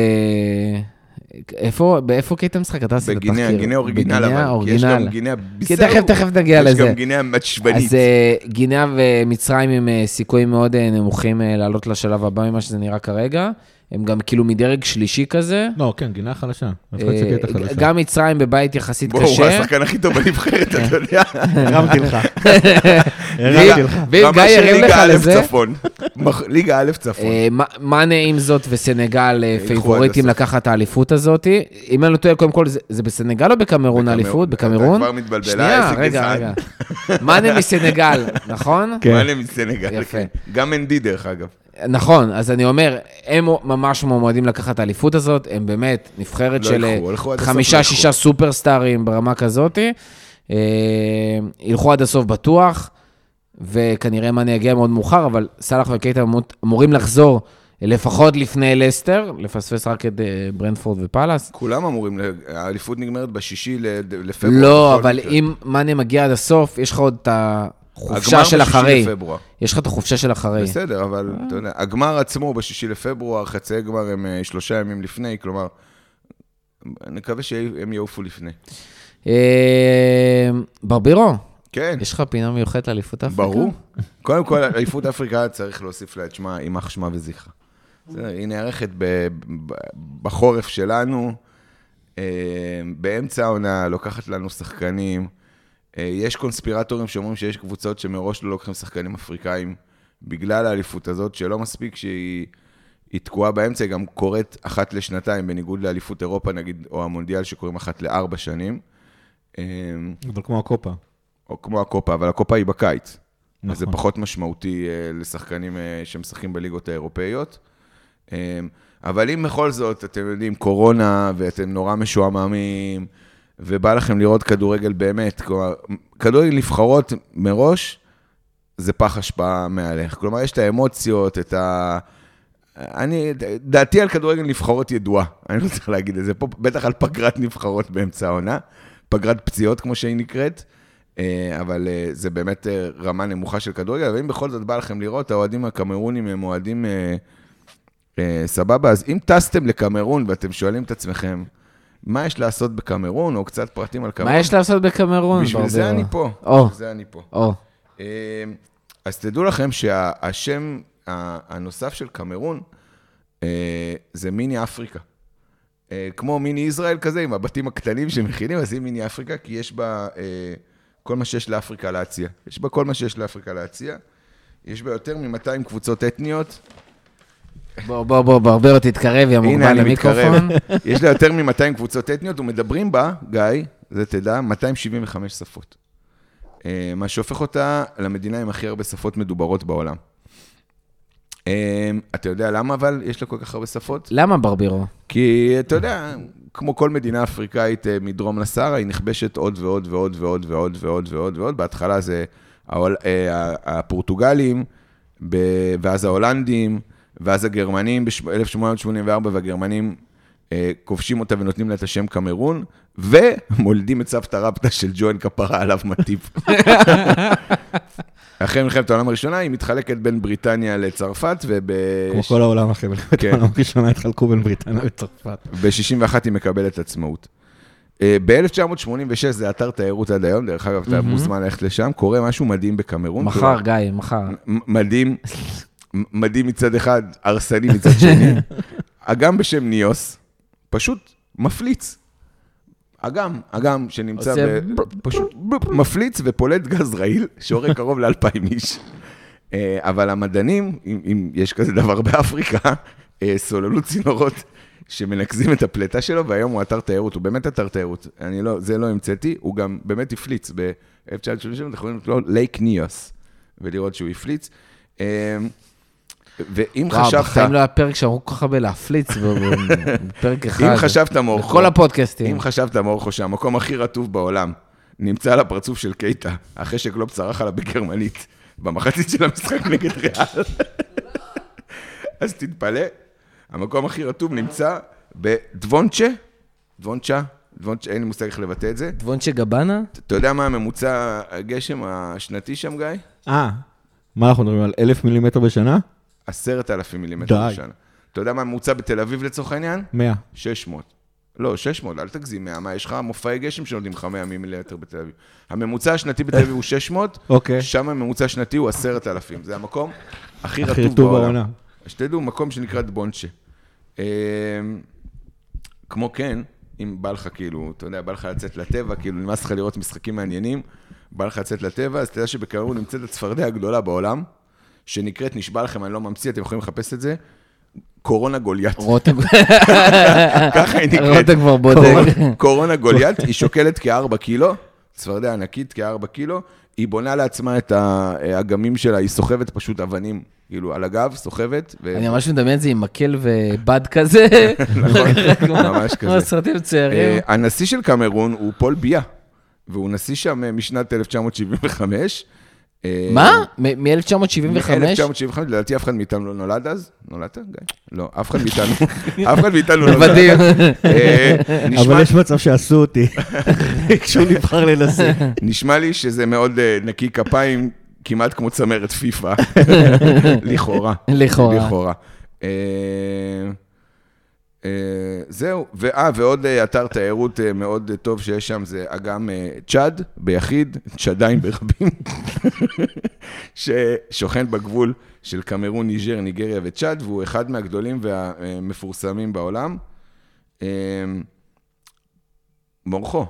איפה, באיפה קייטה משחק? אתה עשית תחקיר. בגינאה, גינאה אוריגינל, בגינאה אבל. כי יש גם. גינאה כי ביסאו. תכף, תכף נגיע יש לזה. גם גינאה עצבנית. אז אה, גינאה ומצרים עם אה, סיכויים מאוד אה, נמוכים אה, לעלות לשלב הבא ממה שזה נראה כרגע. הם גם כאילו מדרג שלישי כזה. לא, כן, גינה חלשה. אה. גם מצרים בבית יחסית בואו, הוא קשה. השחקן הכי טוב בנבחרת, אתה יודע. הרמתי לך. הרמתי לך. ואם גיא ירים לך לזה, ליגה א' צפון. אה, מאנה עם זאת וסנגל אה, פייבוריטים. לקחת את האליפות הזאת. אם אני לא טועה, קודם כל, זה- זה בסנגל או בקמרון האליפות? אתה בקמרון? כבר מתבלבל, שנייה, רגע. רגע. מאנה מסנגל, נכון? כן. מעלה מסנגל, יפה. כן. גם אנדי, דרך אגב. נכון, אז אני אומר, הם ממש מועמדים לקחת את האליפות הזאת, הם באמת נבחרת לא של ילכו, ילכו עד הסוף, חמישה, שישה ילכו. סופרסטארים ברמה כזאת. אה, ילכו עד הסוף בטוח, וכנראה מאנה יגיע מאוד מאוחר, אבל סאלח וקייטה אמור- אמורים לחזור לפחות לפני לסטר, לפספס רק את אה, ברנדפורד ופאלאס. כולם אמורים, האליפות נגמרת בשישי לפברואר. לא, אבל. אם מאנה מגיע עד הסוף, יש לך עוד את החופשה הגמר של אחרי. לפברואר. יש לך את החופשה של אחרי. בסדר, אבל אתה יודע, הגמר עצמו בשישי לפברואר, חצי גמר הם אה, שלושה ימים לפני, כלומר, אני מקווה שהם יעופו לפני. אה, ברבירו, כן, יש לך פינה מיוחדת לאליפות אפריקה? ברור. קודם כל, אליפות אפריקה צריך להוסיף לה את שמה, יימח שמה וזכרה. בסדר, היא נערכת בחורף שלנו, אה, באמצע העונה, לוקחת לנו שחקנים. אה, יש קונספירטורים שאומרים שיש קבוצות שמראש לא לוקחים שחקנים אפריקאים בגלל האליפות הזאת, שלא מספיק שהיא היא תקועה באמצע, היא גם קורית אחת לשנתיים, בניגוד לאליפות אירופה, נגיד, או המונדיאל שקורים אחת לארבע שנים. אה, אבל כמו הקופה. או כמו הקופה, אבל הקופה היא בקיץ. נכון. אז זה נכון. פחות משמעותי אה, לשחקנים שמשחקים בליגות האירופאיות. אבל אם בכל זאת, אתם יודעים, קורונה, ואתם נורא משועממים, ובא לכם לראות כדורגל באמת, כלומר, כדורגל נבחרות מראש, זה פח אשפה מהלך. כלומר, יש את האמוציות, את ה... אני, דעתי על כדורגל נבחרות ידועה, אני לא צריך להגיד את זה פה, בטח על פגרת נבחרות באמצע העונה, פגרת פציעות כמו שהיא נקראת, אה, אבל אה, זה באמת אה, רמה נמוכה של כדורגל, ואם בכל זאת בא לכם לראות, האוהדים הקמרונים הם אוהדים סבבה, אז אם טסתם לקמרון ואתם שואלים את עצמכם, מה יש לעשות בקמרון, או קצת פרטים על קמרון, מה יש לעשות בקמרון? בשביל זה? אני פה, או. בשביל זה אני פה. אה, אז תדעו לכם שהשם הנוסף של קמרון אה, זה מיני אפריקה. אה, כמו מיני ישראל כזה, עם הבתים הקטנים שמכינים, אז היא מיני אפריקה, כי יש בה אה, כל מה שיש לאפריקה להציע. יש בה כל מה שיש לאפריקה להציע. יש בה יותר מ-200 קבוצות אתניות. בוא, בוא, בוא, ברבירו, תתקרב, יא מוגבל. למיקרופון. יש לה יותר מ-200 קבוצות אתניות, ומדברים בה, גיא, זה תדע, 275 שפות. אה, מה שהופך אותה למדינה עם הכי הרבה שפות מדוברות בעולם. אה, אתה יודע למה אבל יש לה כל כך הרבה שפות? למה ברבירו? כי אתה יודע, כמו כל מדינה אפריקאית אה, מדרום לסהרה, היא נכבשת עוד ועוד ועוד ועוד ועוד ועוד ועוד ועוד. בהתחלה זה הפורטוגלים, ואז ההולנדים, ואז הגרמנים ב-1884, והגרמנים אה, כובשים אותה ונותנים לה את השם קמרון, ומולדים את סבתא רבתא של ג'וין כפרה עליו מטיף. אחרי מלחמת העולם הראשונה, היא מתחלקת בין בריטניה לצרפת, וב... כמו כל העולם אחרי מלחמת כן. העולם הראשונה התחלקו בין בריטניה וצרפת. ב-61 היא מקבלת עצמאות. אה, ב-1986 זה אתר תיירות עד היום, דרך אגב, אתה מוזמן ללכת לשם, קורה משהו מדהים בקמרון. מחר, גיא, מחר. מדהים, מדהים מצד אחד, הרסני מצד שני. אגם בשם ניוס, פשוט מפליץ. אגם, אגם שנמצא ב... פשוט מפליץ ופולט גז רעיל, שהורג קרוב לאלפיים איש. אה, אבל המדענים, אם, אם יש כזה דבר באפריקה, אה, סוללו צינורות שמנקזים את הפלטה שלו, והיום הוא אתר תיירות, הוא באמת אתר תיירות. אני לא, זה לא המצאתי, הוא גם באמת הפליץ. ב-1937 אתם יכולים לקרוא לייק ניוס, ולראות שהוא הפליץ. ואם וואו, חשבת, בחיים לא היה פרק שאמרו כל כך הרבה להפליץ בפרק אחד. אם חשבת מורכו, בכל הפודקאסטים. אם חשבת מורכו שהמקום הכי רטוב בעולם נמצא על הפרצוף של קייטה, אחרי שקלופ צרח עליו בגרמנית, במחצית של המשחק נגד ריאל, אז תתפלא, המקום הכי רטוב נמצא בדבונצ'ה, דבונצ'ה, דבונצ'ה, אין לי מושג איך לבטא את זה. דבונצ'ה גבנה? אתה יודע מה הממוצע הגשם השנתי שם, גיא? אה, מה אנחנו מדברים על אלף מילימטר בשנה? עשרת אלפים מילימטר. בשנה. אתה יודע מה הממוצע בתל אביב לצורך העניין? מאה. 600. לא, 600, אל תגזים 100. מה, יש לך מופעי גשם שנותנים לך 100 מילימטר בתל אביב. הממוצע השנתי בתל אביב הוא 600, אוקיי. שם הממוצע השנתי הוא 10,000. זה המקום הכי רטוב בעולם. שתדעו, מקום שנקרא דבונצ'ה. אמ, כמו כן, אם בא לך כאילו, אתה יודע, בא לך לצאת לטבע, כאילו נמאס לך לראות משחקים מעניינים, בא לך לצאת לטבע, אז תדע שבקרוב נמצאת הצפרדע הגדולה בעולם, שנקראת, נשבע לכם, אני לא ממציא, אתם יכולים לחפש את זה, קורונה גוליית. רותם ככה היא נקראת. רותם כבר בודק. קורונה גוליית, היא שוקלת כארבע קילו, צפרדע ענקית כארבע קילו, היא בונה לעצמה את האגמים שלה, היא סוחבת פשוט אבנים, כאילו, על הגב, סוחבת. ו- אני ממש מדמיין את זה עם מקל ובד כזה. נכון, ממש כמו כזה. סרטים צעירים. אה, הנשיא של קמרון הוא פול ביה, והוא נשיא שם אה, משנת 1975. אה, מה? מ-1975? מ-1975, לדעתי אף אחד מאיתנו לא נולד אז. נולדת, גיא? לא, אף אחד מאיתנו, אף אחד מאיתנו לא נולד. מדהים. אה, אבל יש מצב שעשו אותי כשהוא נבחר לנשיא. נשמע לי שזה מאוד אה, נקי כפיים, כמעט כמו צמרת פיפא. לכאורה. לכאורה. אה, זהו, ואה, ועוד אה, אתר תיירות אה, מאוד טוב שיש שם, זה אגם צ'אד, ביחיד, צ'אדיים ברבים, ששוכן בגבול של קמרון, ניג'ר, ניגריה וצ'אד, והוא אחד מהגדולים והמפורסמים בעולם. מורכו,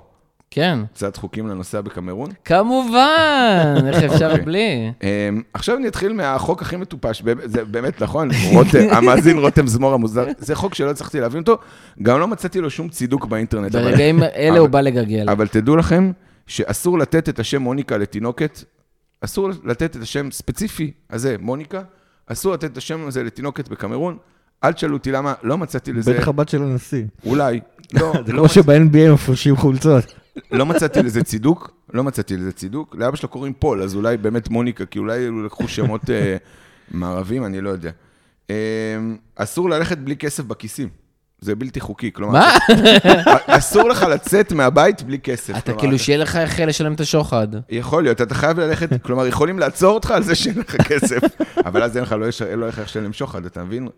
כן. קצת חוקים לנוסע בקמרון. כמובן, איך אפשר אוקיי. בלי? Um, עכשיו אני אתחיל מהחוק הכי מטופש, זה באמת נכון, רותם, המאזין רותם זמור המוזר, זה חוק שלא הצלחתי להבין אותו, גם לא מצאתי לו שום צידוק באינטרנט. ברגעים אלה הוא בא לגגל. אבל תדעו לכם שאסור לתת את השם מוניקה לתינוקת, אסור לתת את השם ספציפי הזה, מוניקה, אסור לתת את השם הזה לתינוקת בקמרון. אל תשאלו אותי למה, לא מצאתי לזה, בטח הבת של הנשיא. אולי, לא, זה לא כמו שב-NBA מפרשים חולצות. לא מצאתי לזה צידוק, לא מצאתי לזה צידוק. לאבא שלו קוראים פול, אז אולי באמת מוניקה, כי אולי לקחו שמות אה, מערבים, אני לא יודע. אה, אסור ללכת בלי כסף בכיסים. זה בלתי חוקי, כלומר... מה? אסור לך לצאת מהבית בלי כסף. אתה כלומר, כאילו שיהיה לך איך לשלם את השוחד. יכול להיות, אתה חייב ללכת, כלומר, יכולים לעצור אותך על זה שאין לך כסף, אבל אז אין לך, לא יש- לא לך איך לשלם שוחד, אתה מבין?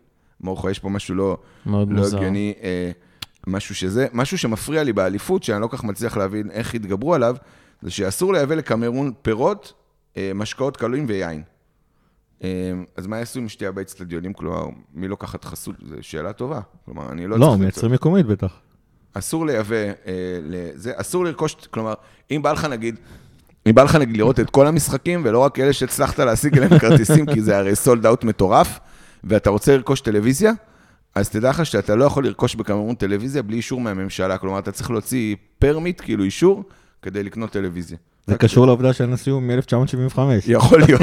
מורכו, יש פה משהו לא... מאוד לא מוזר. משהו שזה, משהו שמפריע לי באליפות, שאני לא כך מצליח להבין איך התגברו עליו, זה שאסור לייבא לקמרון בירות, אה, משקאות כוהליים ויין. אה, אז מה יעשו עם שתייה באצטדיונים? כלומר, מי לוקחת חסות? זו שאלה טובה. כלומר, אני לא לא. מייצרים מקומית בטח. אסור לייבא, אה, לזה, אסור לרכוש, כלומר, אם בא לך נגיד, אם בא לך נגיד לראות את כל המשחקים, ולא רק אלה שהצלחת להשיג אליהם כרטיסים, כי זה הרי sold out מטורף, ואתה רוצה לרכוש טלוויזיה, אז תדע לך שאתה לא יכול לרכוש בקמרון טלוויזיה בלי אישור מהממשלה. כלומר, אתה צריך להוציא פרמיט, כאילו אישור, כדי לקנות טלוויזיה. זה קשור לעובדה שהנשיא הוא מ-1975. יכול להיות.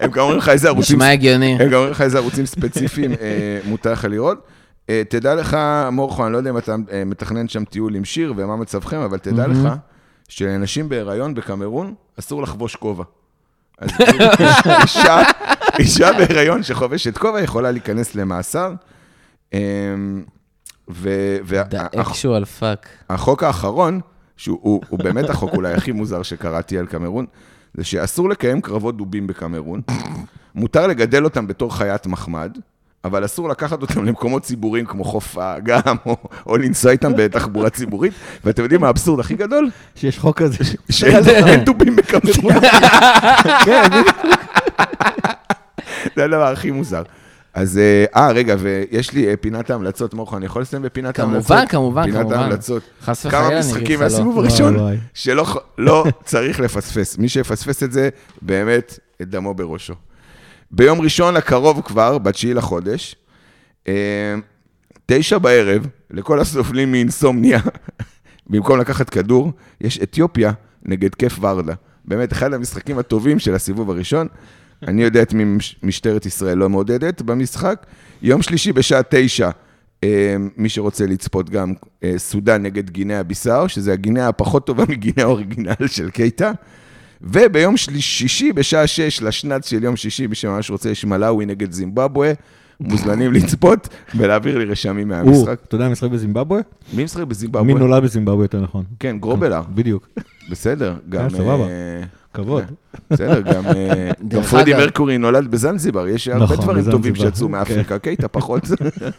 הם גם אומרים לך איזה ערוצים... נשמע הגיוני. הם גם אומרים לך איזה ערוצים ספציפיים אה, מותר לך לראות. אה, תדע לך, מורכו, אני לא יודע אם אתה אה, מתכנן שם טיול עם שיר ומה מצבכם, אבל תדע לך שלנשים בהיריון בקמרון אסור לחבוש כובע. אז כאילו, אישה, אישה בהיריון שחובשת כובע יכולה להיכנס למאסר. ו- וה- The הח- actual fuck. החוק האחרון, שהוא הוא, הוא באמת החוק אולי הכי מוזר שקראתי על קמרון, זה שאסור לקיים קרבות דובים בקמרון. מותר לגדל אותם בתור חיית מחמד, אבל אסור לקחת אותם למקומות ציבוריים כמו חוף האגם, או, או לנסוע איתם בתחבורה ציבורית. ואתם יודעים מה האבסורד הכי גדול? שיש חוק כזה. שאין אין דובים בקמרון. כן, זה הדבר הכי מוזר. אז, אה, אה, רגע, ויש לי אה, פינת ההמלצות, מורכו, אני יכול לסיים בפינת ההמלצות? כמובן, כמובן, פינת כמובן. ההמלצות. חס כמה וחלילה, אני משחקים אגיד לך לא. מהסיבוב וואי, הראשון. שלא לא צריך לפספס. מי שיפספס את זה, באמת, את דמו בראשו. ביום ראשון הקרוב כבר, בתשיעי לחודש, אה, תשע בערב, לכל הסובלים מאינסומניה, במקום לקחת כדור, יש אתיופיה נגד כיף ורדה. באמת, אחד המשחקים הטובים של הסיבוב הראשון. אני יודע את מי מש- משטרת ישראל לא מעודדת במשחק. יום שלישי בשעה תשע, אה, מי שרוצה לצפות גם אה, סודאן נגד גינאה ביסאו, שזה הגינאה הפחות טובה מגינאה האוריגינל של קייטה. וביום שישי בשעה שש, לשנץ של יום שישי, מי שממש רוצה, יש מלאווי נגד זימבבואה. מוזמנים לצפות ולהעביר לי רשמים מהמשחק. אתה יודע, משחק בזימבבואה? מי משחק מי בזימבבואה? נולד בזימבבואה יותר נכון. כן, גרובלר. בדיוק, בסדר, גם... סבבה. כבוד. בסדר, גם אה, פרדי מרקורי נולד בזנזיבר, יש הרבה נכון, דברים טובים שיצאו מאפריקה, קייטה פחות.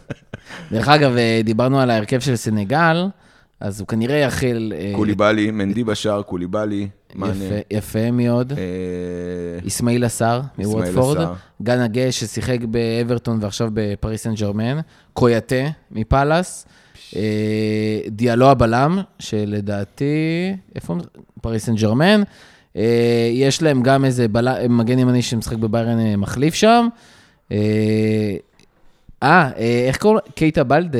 דרך אגב, אה, דיברנו על ההרכב של סנגל, אז הוא כנראה יכיל... אה, קוליבאלי, מנדי בשער, קוליבאלי. יפה- יפה מאוד. אסמאעיל עשר מוודפורד. גאנה גיי ששיחק באברטון ועכשיו בפריס סן ג'רמן, קויאטה מפאלאס, דיאלו הבלם, שלדעתי, איפה? הוא? פריס סן ג'רמן. אה, יש להם גם איזה בלם, מגן ימני שמשחק בביירן אה, מחליף שם. אה, אה, איך קוראים לו? קייטה בלדה.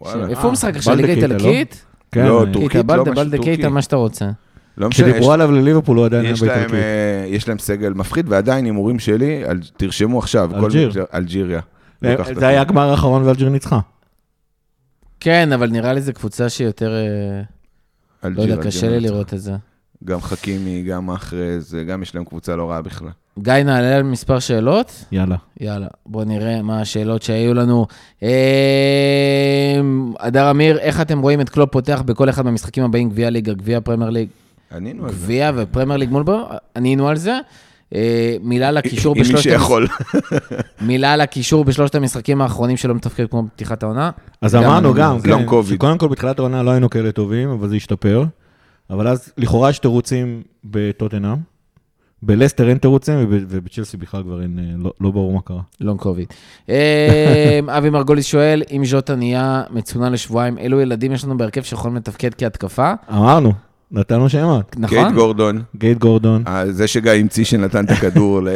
וואלה. איפה הוא משחק עכשיו? ליגה קייטה, לא? איטלקית? כן, לא, טורקית, קייטה בלדה, משהו בלדה טורקי. קייטה, מה שאתה רוצה. לא משנה, יש- כשדיברו עליו לליברפול הוא עדיין היה יש. אה, יש להם סגל מפחיד, ועדיין הימורים שלי, על- תרשמו עכשיו. כל- אלג'יר. אלג'יריה. אה, לוקחת זה. היה הגמר האחרון ואלג'יר ניצחה. כן, אבל נראה לי זו קבוצה שיותר... לא יודע, אלג'יר קשה לי. לראות את זה. גם חכימי, גם מחרז, גם יש להם קבוצה לא רעה בכלל. גיא, נעלה על מספר שאלות? יאללה. יאללה, בואו נראה מה השאלות שהיו לנו. אה, הדר אמיר, איך אתם רואים את קלופ פותח בכל אחד מהמשחקים הבאים, גביע ליגה, גביע פרמייר ליג, ענינו על זה. גביע ופרמייר ליג מול בו? ענינו על זה. אה, מילה לקישור עם מי בשלושת... שיכול. מילה לקישור בשלושת המשחקים האחרונים שלא מתפקד כמו בפתיחת העונה. אז אמרנו גם, כן. שקודם כל בתחילת העונה לא היינו כאלה טובים, אבל זה השתפר. אבל אז לכאורה יש תירוצים בטוטנאם. בלסטר אין תירוצים, וב- ובצ'לסי בכלל כבר אין, אה, לא- לא ברור מה קרה. לונג קוביד. אה, אבי מרגוליס שואל, אם ז'וטה נהיה מצונן לשבועיים, אילו ילדים יש לנו בהרכב שיכולים לתפקד כהתקפה? אמרנו, נתנו שמות. נכון? גורדון, גייט גורדון, אה, זה שגיא המציא שנתן את הכדור ל...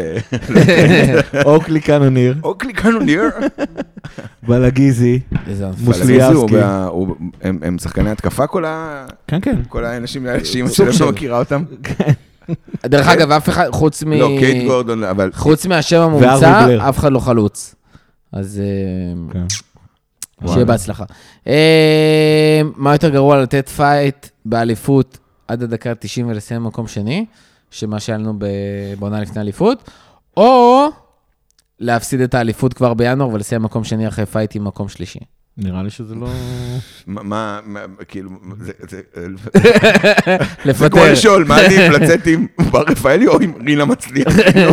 אוקלי קאנוניר, אוקלי קנוניר. בלגיזי. מוסליאסקי. הם שחקני התקפה כל ה- כן, כן. כל האנשים האלה שאימא סוג שלהם של. לא מכירה אותם? דרך אגב, אף אחד, חוץ מ... לא, קייט גורדון, אבל... חוץ מהשם המומצא. אף אחד לא חלוץ. אז אה, כן. שיהיה. בהצלחה. אה, מה יותר גרוע לתת fight באליפות עד הדקה 90 ולסיים במקום שני, שמה שהיה לנו בעונה לפני אליפות, או להפסיד את האליפות כבר בינואר ולסיים מקום שני אחרי fight עם מקום שלישי. נראה לי שזה לא... מה- כאילו, זה- זה- זה לפטר. כמו לשאול, מה עדיף לצאת עם בר רפאלי או עם רינה מצליח? כאילו,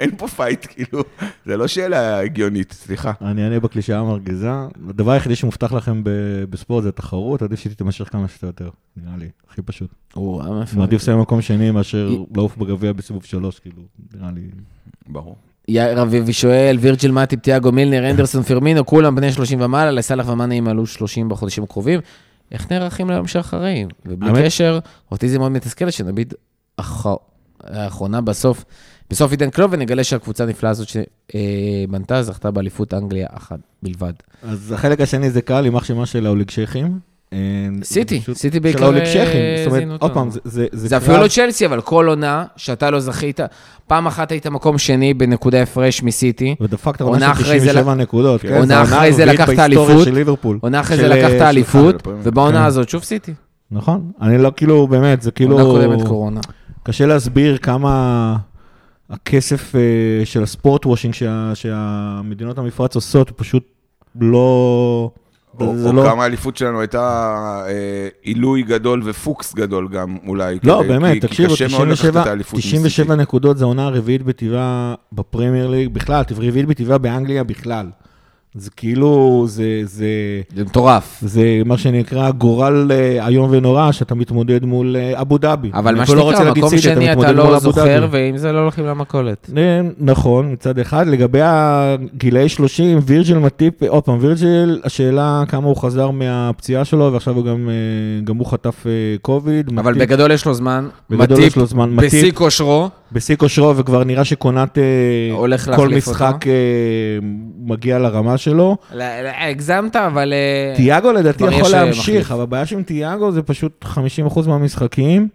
אין פה fight, כאילו, זה לא שאלה הגיונית, סליחה. אני אענה בקלישאה המרגיזה. הדבר היחידי שמובטח לכם ב- בספורט זה התחרות, עדיף שהיא תימשך כמה שיותר יותר, נראה לי, הכי פשוט. אה, מעדיף לסיים במקום שני מאשר לעוף בגביע בסיבוב שלוש, כאילו, נראה לי... ברור. יאיר אביבי שואל, וירג'יל מאטיפ, תיאגו מילנר, הנדרסון פירמינו, כולם בני 30 ומעלה, לסאלח ומאנה ימלאו 30 בחודשים הקרובים. איך נערכים ליום שאחרי? ובלי האמת- קשר, אותי זה מאוד מתסכל שנביט אח- האחרונה בסוף, בסוף עידן קלוב, ונגלה שהקבוצה הנפלאה הזאת שבנתה זכתה באליפות אנגליה אחת בלבד. אז החלק השני זה קל, יימח שמה של האוליג שייחים. אה, סיטי, סיטי בעיקר האוליג אה, שייחים. זאת זינו אומרת. עוד פעם, זה- זה זה אפילו קרב- לא צ'לסי, אבל כל עונה שאתה לא זכית, פעם אחת היית מקום שני בנקודה הפרש מסיטי, ודפקת עונה של אחרי זה 97 נקודות. כן, עונה אחרי זה לקחת בהיסטוריה אליפות. עונה אחרי זה לקחת אה, אליפות, ובעונה כן. הזאת שוב סיטי. נכון. אני לא, כאילו, באמת, זה כאילו... עונה קודמת קורונה. קשה להסביר כמה הכסף אה, של הספורט וושינג שה- שהמדינות המפרץ עושות, הוא פשוט לא... או זה או לא... כמה האליפות שלנו הייתה אה, עילוי גדול ופוקס גדול גם, אולי. לא, כדי- באמת, כי- כי תקשיבו, לקחת 97 את האליפות 97 נקודות זה העונה הרביעית בטבעה בפרמייר ליג, בכלל, רביעית בטבעה באנגליה בכלל. זה כאילו, זה, זה, זה מטורף. זה מה שנקרא גורל אה, איום ונורא, שאתה מתמודד מול אה, אבו דאבי. אבל מה לא שנקרא, להגיד מקום שני אתה מול לא זוכר, דאבי. ועם זה לא הולכים למכולת. אה, נכון, מצד אחד. לגבי הגילאי 30, וירג'יל מטיפ, עוד פעם, וירג'יל, השאלה כמה הוא חזר מהפציעה שלו, ועכשיו הוא גם, גם הוא חטף קוביד. אבל מטיפ- בגדול יש לו זמן. בגדול מטיפ יש לו זמן. בשיא מטיפ כושרו. בשיא כושרו, וכבר נראה שקונט אה, כל משחק אותו. אה, מגיע לרמה שלו. הגזמת, אבל... אה, תיאגו לדעתי כבר יכול אה, להמשיך, מחליף. אבל הבעיה עם תיאגו זה פשוט 50% מהמשחקים.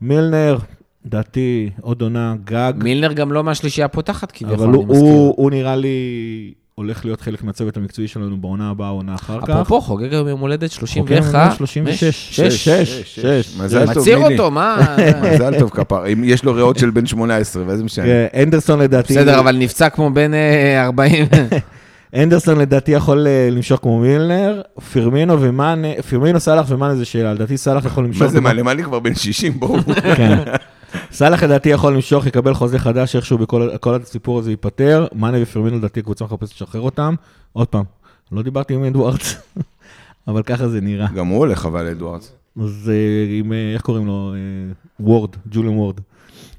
מילנר, לדעתי, עוד עונה גג. מילנר גם לא מהשלישייה הפותחת כביכול, אבל אני מזכיר. הוא, הוא נראה לי הולך להיות חלק מהצוות המקצועי שלנו בעונה הבאה, עונה אחר כך. אפרופו, חוגג היום יום הולדת חוקר 31. ממנו 36. שש. שש. שש. מזל טוב, מצהיר מילי. אותו, מה? מזל טוב כפר. אם יש לו ריאות של בן 18, ואז משנה. כן, אנדרסון לדעתי... בסדר, אבל נפצע כמו בן אה, 40. אנדרסון לדעתי יכול אה, למשוך כמו מילנר, פרמינו ומאנה, פרמינו, סאלח ומאנה זה שאלה, לדעתי סאלח יכול למשוך. מה זה, מה, למעלה כבר בן 60, בואו. סאלח לדעתי יכול למשוך, יקבל חוזה חדש, איכשהו בכל כל הסיפור הזה ייפתר. מאנה ופרמינו לדעתי הקבוצה מחפשת לשחרר אותם. עוד פעם, לא דיברתי עם אדוארדס, אבל ככה זה נראה. גם הוא הולך, אבל אדוארדס. אז אה, עם, אה, איך קוראים לו? אה, וורד, ג'וליאן וורד.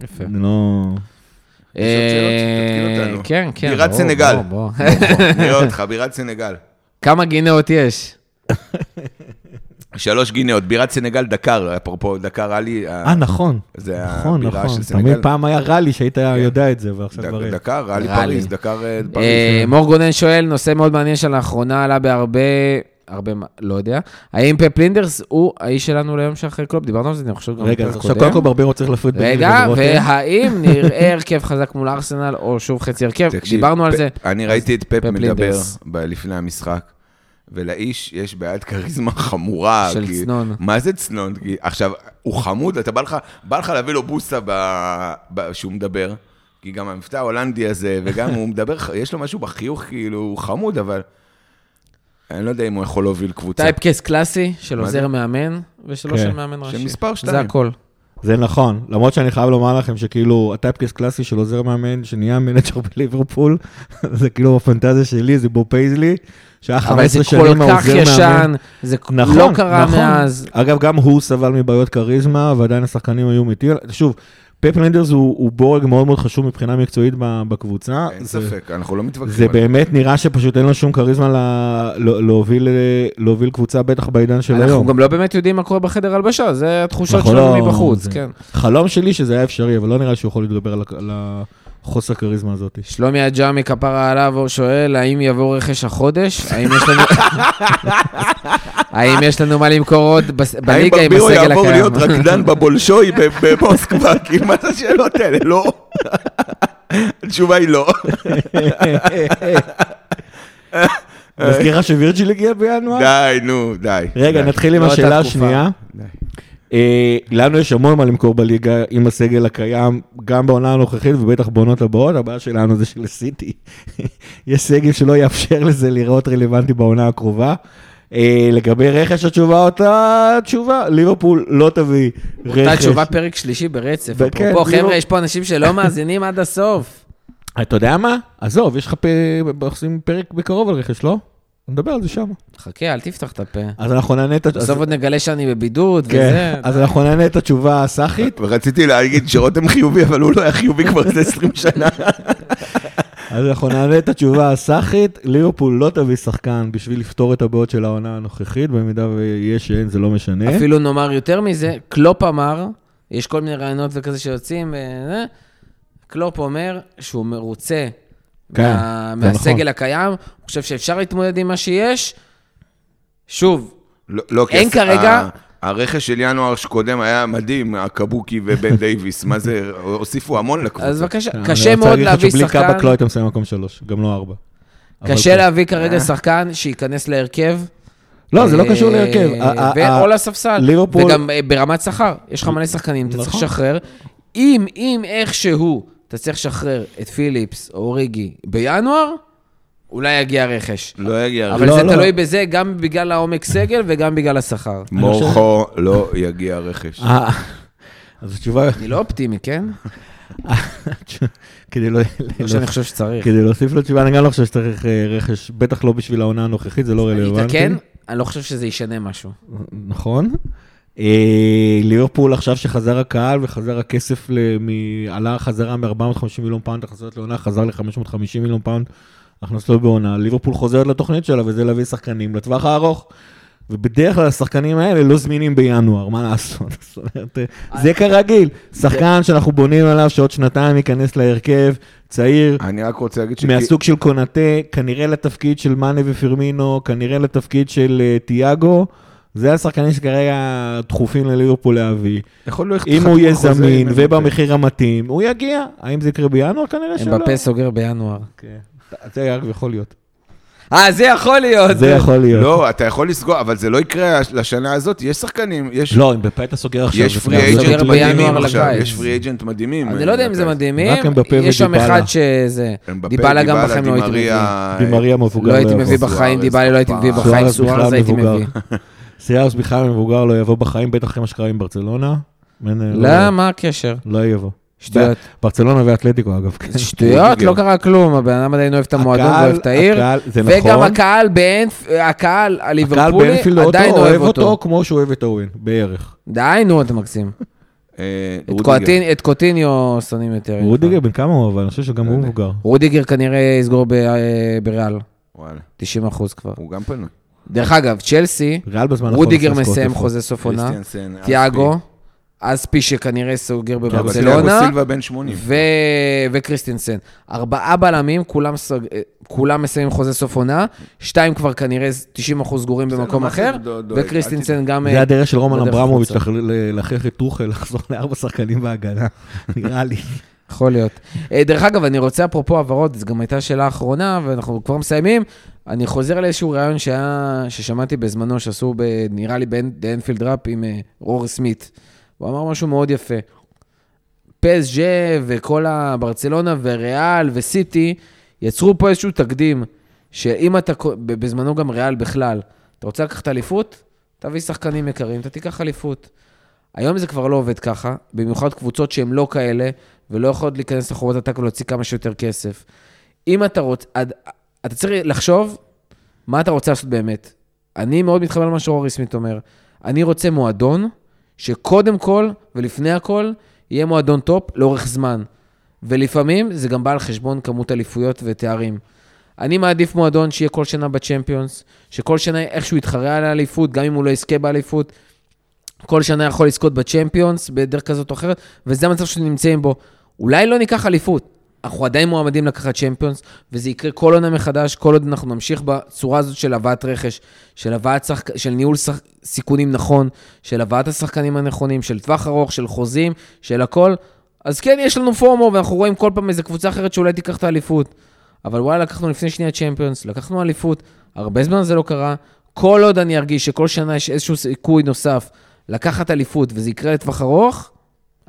יפה. זה לא... כן, כן. בירת סנגל. ברור. נראה אותך, בירת סנגל. כמה גינאות יש? שלוש גינאות, בירת סנגל דקר, אפרופו דקר עלי. אה, נכון. זה נכון, הבירה נכון. של תמיד סנגל. פעם היה רלי שהיית יודע את זה, ועכשיו כבר... דקר, רלי. פריז, דקר אה, פריז. אה, מור גונן שואל, נושא מאוד מעניין שלאחרונה עלה בהרבה, הרבה, לא יודע. האם פפ לינדרס הוא האיש שלנו ליום שאחרי קלופ? דיברנו על זה, אני חושב גם רגע, אז עכשיו קודם. כל ברבירו צריך להפריד בין רגע. והאם נראה הרכב חזק מול ארסנל, או שוב חצי הרכב? דיברנו על זה. אני ראיתי את פפ מדבר לפני המשחק, ולאיש יש בעיית כריזמה חמורה. של כי- צנון. מה זה צנון? כי- עכשיו, הוא חמוד, אתה בא לך, בא לך להביא לו בוסה ב- ב- שהוא מדבר, כי גם המבטא ההולנדי הזה, וגם הוא מדבר, יש לו משהו בחיוך, כאילו, הוא חמוד, אבל אני לא יודע אם הוא יכול להוביל קבוצה. typecast קלאסי של עוזר זה? מאמן, ושלא כן. של מאמן של ראשי. מספר זה שתיים. הכל. זה נכון, למרות שאני חייב לומר לכם שכאילו, ה typecast קלאסי של עוזר מאמן שנהיה מנג'ר בליברפול, זה כאילו בפנטזיה שלי, זה בוב פייזלי, שהיה אבל זה 15 כל שנים כך העוזר מאמן. ישן, זה נכון, לא קרה נכון. מאז. אגב, גם הוא סבל מבעיות כריזמה, ועדיין השחקנים היו מתים. שוב, פפ לינדרס הוא, הוא בורג מאוד מאוד חשוב מבחינה מקצועית בקבוצה. אין זה- ספק, אנחנו לא מתווכחים זה זה. באמת נראה שפשוט אין לו שום כריזמה לה- לא- להוביל, להוביל קבוצה, בטח בעידן של אנחנו היום. גם לא באמת יודעים מה קורה בחדר הלבשה, זה התחושות אנחנו שלנו לא- מבחוץ, זה- כן. חלום שלי שזה היה אפשרי, אבל לא נראה לי שהוא יכול להתגבר על ה- על החוסר כריזמה הזאת. שלומי הג'אמי כפרה עליו, הוא שואל, האם יבוא רכש החודש? האם יש לנו... האם יש לנו מה למכור עוד בס- האם בליגה עם ברבירו הסגל יעבור הקיים? להיות רקדן בבולשוי במוסקבה? כאילו, מה זה השאלות האלה? לא. התשובה היא לא. מזכיר לך שווירג'יל הגיע בינואר? די, נו, די. רגע. נתחיל עם לא השאלה. השנייה. אה, לנו יש המון מה למכור בליגה עם הסגל הקיים, גם בעונה הנוכחית ובטח בעונות הבאות, הבעיה שלנו זה שלסיטי. יש סגל שלא יאפשר לזה לראות רלוונטי בעונה הקרובה. אה, לגבי רכש התשובה אותה תשובה, ליברפול לא תביא רכש. אותה תשובה פרק שלישי ברצף. כן, אפרופו, חבר'ה, יש פה אנשים שלא מאזינים עד הסוף. אתה יודע מה? עזוב, יש לך. עושים פרק בקרוב על רכש, לא? נדבר על זה שם. חכה, אל תפתח את הפה. אז אנחנו נענה את... בסוף עוד נגלה שאני בבידוד, כן, וזה. אז אנחנו נענה את התשובה הסאחית. ורציתי להגיד שרותם חיובי, אבל הוא לא היה חיובי כבר איזה 20 שנה. אז אנחנו נענה את התשובה הסאחית, ליברפול לא תביא שחקן בשביל לפתור את הבעיות של העונה הנוכחית, במידה ויש שאין, זה לא משנה. אפילו נאמר יותר מזה, קלופ אמר, יש כל מיני רעיונות וכזה שיוצאים, וזה, קלופ אומר שהוא מרוצה כן, מה, מהסגל נכון. הקיים, הוא חושב שאפשר להתמודד עם מה שיש. שוב, לא, לא, אין כרגע- ה- הרכש של ינואר שקודם היה מדהים, הקבאק ובן דייוויס, מה זה, הוסיפו המון לקבוצה. אז בבקשה, כן, קשה אני רוצה מאוד להגיד לך להביא שבלי שחקן, קבאק לא היית מסיים מקום שלוש, גם לא ארבע. קשה כן. להביא כרגע שחקן שייכנס להרכב. לא, זה לא אה, קשור להרכב. או לספסל. ליברפול- וגם אה, ברמת שכר, יש לך מלא שחקנים, אתה צריך נכון. לשחרר. אם, אם איכשהו אתה צריך לשחרר את פיליפס או ריגי בינואר, אולי יגיע רכש. לא יגיע אבל לא, זה לא. תלוי בזה גם בגלל העומק סגל וגם בגלל השכר. מורכו לא יגיע רכש. אה, אז התשובה, אני לא אופטימי, כן? כדי לא... לא שאני חושב שצריך. כדי להוסיף לתשובה, אני גם לא חושב שצריך אה, רכש, בטח לא בשביל העונה הנוכחית, זה לא אני רלוונטי. אתקן, אני לא חושב שזה ישנה משהו. נכון. אה, ליברפול עכשיו שחזר הקהל וחזר הכסף, עלה חזרה מ-450 מיליון פאונד הכנסות לעונה, חזר ל-550 מיליון פאונד הכנסות בעונה, ליברפול חוזרת לתוכנית שלה, וזה להביא שחקנים לטווח הארוך. ובדרך כלל השחקנים האלה לא זמינים בינואר, מה לעשות? זאת אומרת, אה, זה כרגיל, שחקן שאנחנו בונים עליו שעוד שנתיים ייכנס להרכב, צעיר, אני רק רוצה להגיד ש... מהסוג של קונאטה, כנראה לתפקיד של מאנה ופרמינו, כנראה לתפקיד של אה, תיאגו, זה השחקנים שכרגע דחופים לליברפול להביא. יכול להיות אם הוא יהיה זמין. ובמחיר המתאים, הוא יגיע. האם זה יקרה בינואר? כנראה שלא. אמבפה סוגר בינואר. כן. זה יכול להיות. אה, זה יכול להיות. זה יכול להיות. לא, אתה יכול לסגור, אבל זה לא יקרה לשנה הזאת, יש שחקנים, יש... לא, אם בפה אתה סוגר עכשיו. יש פרי אייג'נט בינואר מדהימים עכשיו. יש פרי אייג'נט מדהימים. אני לא יודע אם זה. מדהימים, רק אמבפה יש שם ודיבאלה. אחד שזה... דיבאלה גם בחיים לא הייתי מביא. דימריה, מבוגר לא הייתי לא מביא. בחיים, דיבאלה לא הייתי מביא בחיים, סוארז הייתי. מביא. סיארס בכלל מבוגר לא יבוא בחיים, בטח אחרי מה שקרה עם ברצלונה. אה, לא, מה הקשר? לא יבוא. שטויות. ברצלונה ואתלטיקו אגב. כן. שטויות. לא קרה כלום, הבן אדם עדיין אוהב את המועדון ואוהב את העיר. זה וגם נכון. הקהל. הקהל הליברפולי עדיין אוהב אותו. כמו שהוא אוהב את אורן, בערך. די, נו, אתה מקסים. אה, את קוטיניו שונאים יותר. רודיגר בן כמה הוא אבל אני חושב שגם לא הוא יודע. מבוגר. רודיגר כנראה יסגור אה, בריאל, וואלה, 90 אחוז כבר. הוא גם פנוי. דרך אגב, צ'לסי, רודיגר מסיים חוזה סוף עונה, תיאגו, אספי. שכנראה סוגר בברצלונה, סילבה בן 80. ו... וקריסטינסן. ארבעה בלמים, כולם, סוג... אה, כולם מסיימים חוזה סוף עונה, שתיים כבר כנראה 90 אחוז סגורים בסדר, במקום זה אחר? וקריסטינסן גם... זה אה, הדרך של רומן אברמוביץ' להכריח את טוחל לחזור לארבע שחקנים בהגנה, נראה לי. יכול להיות. אה, דרך אגב, אני רוצה אפרופו העברות, זו גם הייתה שאלה אחרונה, ואנחנו כבר מסיימים. אני חוזר לאיזשהו ראיון שהיה, ששמעתי בזמנו, שעשו, ב, נראה לי, באנפילד ראפ עם אה, רורי סמית. הוא אמר משהו מאוד יפה. פס ג'ה וכל הברצלונה וריאל וסיטי יצרו פה איזשהו תקדים, שאם אתה, בזמנו גם ריאל בכלל, אתה רוצה לקחת אליפות? תביא שחקנים יקרים, אתה תיקח אליפות. היום זה כבר לא עובד ככה, במיוחד קבוצות שהן לא כאלה, ולא יכולות להיכנס לחובות עתק ולהוציא כמה שיותר כסף. אם אתה רוצה, אתה צריך לחשוב מה אתה רוצה לעשות באמת. אני מאוד מתחבר למה שאורי סמית אומר. אני רוצה מועדון שקודם כל ולפני הכל יהיה מועדון טופ לאורך זמן. ולפעמים זה גם בא על חשבון כמות אליפויות ותארים. אני מעדיף מועדון שיהיה כל שנה בצ'מפיונס, שכל שנה איכשהו יתחרה על האליפות, גם אם הוא לא יזכה באליפות. כל שנה יכול לזכות בצ'מפיונס בדרך כזאת או אחרת, וזה המצב שנמצאים בו. אולי לא ניקח אליפות, אנחנו עדיין מועמדים לקחת צ'מפיונס, וזה יקרה כל עונה מחדש, כל עוד אנחנו נמשיך בצורה הזאת של הבאת רכש, של, הבאת שחק... של ניהול שח... סיכונים נכון, של הבאת השחקנים הנכונים, של טווח ארוך, של חוזים, של הכל. אז כן, יש לנו פורמו, ואנחנו רואים כל פעם איזה קבוצה אחרת שאולי תיקח את האליפות. אבל וואלה, לקחנו לפני שנייה צ'מפיונס, לקחנו אליפות, הרבה זמן זה לא קרה. כל עוד אני ארגיש שכל שנה יש איזשהו סיכוי נוסף לקחת אליפות, וזה יקרה לטווח ארוך,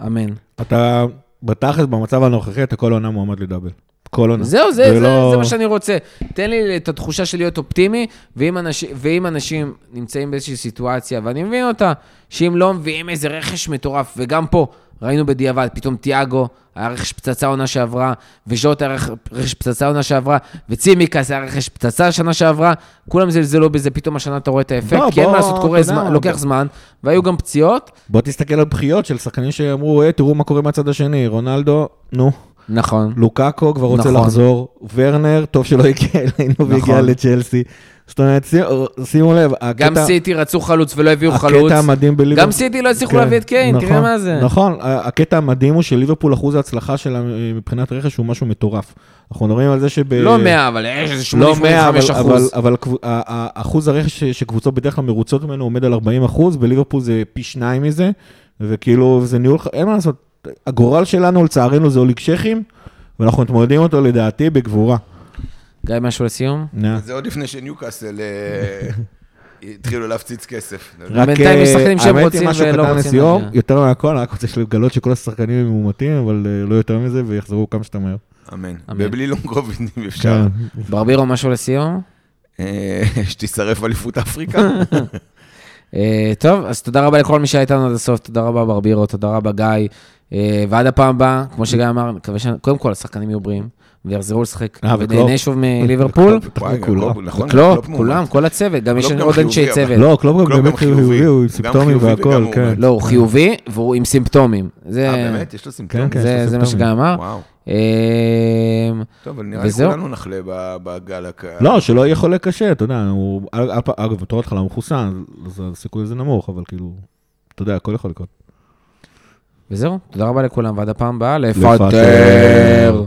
אמן. אתה, בתכלס, במצב הנוכחי, אתה כל עונה מועמד לדאבל. כל עונה. זהו, זה, זה, ולא- זה מה שאני רוצה. תן לי את התחושה של להיות אופטימי, ואם, אנש, ואם אנשים נמצאים באיזושהי סיטואציה, ואני מבין אותה, שאם לא מביאים איזה רכש מטורף, וגם פה, ראינו בדיעבד, פתאום תיאגו היה רכש פצצה עונה שעברה, וז'וט היה רכ- רכש פצצה עונה שעברה, וצימקס היה רכש פצצה שנה שעברה, כולם זלזלו בזה, פתאום השנה אתה רואה את האפקט, לא, כי אין בוא, מה לעשות, קורה זמן, לוקח בוא. זמן, והיו גם פציעות. בוא תסתכל על בחיות של שחקנים שאמרו, אה, תראו מה קורה מהצד השני. רונלדו, נו. נכון. לוקאקו כבר רוצה נכון. לחזור. ורנר, טוב שלא הגיע אלינו והגיע נכון. לצ'לסי. זאת אומרת, שימו- שימו לב, גם הקטע- סיטי רצו חלוץ ולא הביאו חלוץ. הקטע המדהים בליברפול... גם סיטי לא הצליחו להביא את קיין, תראה נכון, מה זה. נכון, הקטע המדהים הוא שליברפול אחוז ההצלחה שלה אה, מבחינת רכש הוא משהו מטורף. אנחנו מדברים על זה שב... לא 100, אבל יש איזה 80-85 לא 100, אבל, אבל, אחוז. אבל אחוז הרכש שקבוצות בדרך כלל מרוצות ממנו עומד על 40 אחוז, בליברפול זה פי שניים מזה, וכאילו זה ניהול, אין מה לעשות, הגורל שלנו לצערנו זה אוליג שכים, ואנחנו מתמודדים אותו לדעתי בגבורה. גיא, משהו לסיום? זה עוד לפני שניוקאסל אה, התחילו להפציץ כסף. רק, בינתיים אה, משחקים שהם האמת היא, רוצים משהו ולא קטן רוצים לסיום. יותר מהכל, רק רוצה לגלות שכל השחקנים הם מאומתים, אבל אה, לא יותר מזה, ויחזרו כמה שיותר מהר. אמן. ובלי לונג קוביד אם אפשר. כן. ברבירו, משהו לסיום? אה, שתישרף אליפות אפריקה. אה, טוב, אז תודה רבה לכל מי שהיה איתנו עד הסוף, תודה רבה ברבירו, תודה רבה גיא. אה, ועד הפעם הבאה, כמו שגיא אמר, נקווה שקודם כל השחקנים יהיו בריאים, ויחזרו לשחק, אה, ונהנה. שוב מליברפול. קלופ, נכון. כולם, כל הצוות, גם יש עוד אנשי צוות. לא, קלופ גם באמת חיובי. הוא עם סימפטומים והכל, הוא כן. לא, הוא חיובי, והוא עם סימפטומים. זה- אה, באמת? יש לו סימפטומים? כן, זה לו זה מה שגיא. אמר. אה, טוב, אבל נראה לי. כולנו נחלה ב- בגל הק... לא, שלא יהיה חולה קשה, אתה יודע, הוא, אגב, בתור התחלה הוא מחוסן, אז הסיכוי לזה נמוך, אבל כאילו, אתה יודע, הכל יכול לקרות. וזהו, תודה רבה לכולם, ועד הפעם הבאה. לפטר.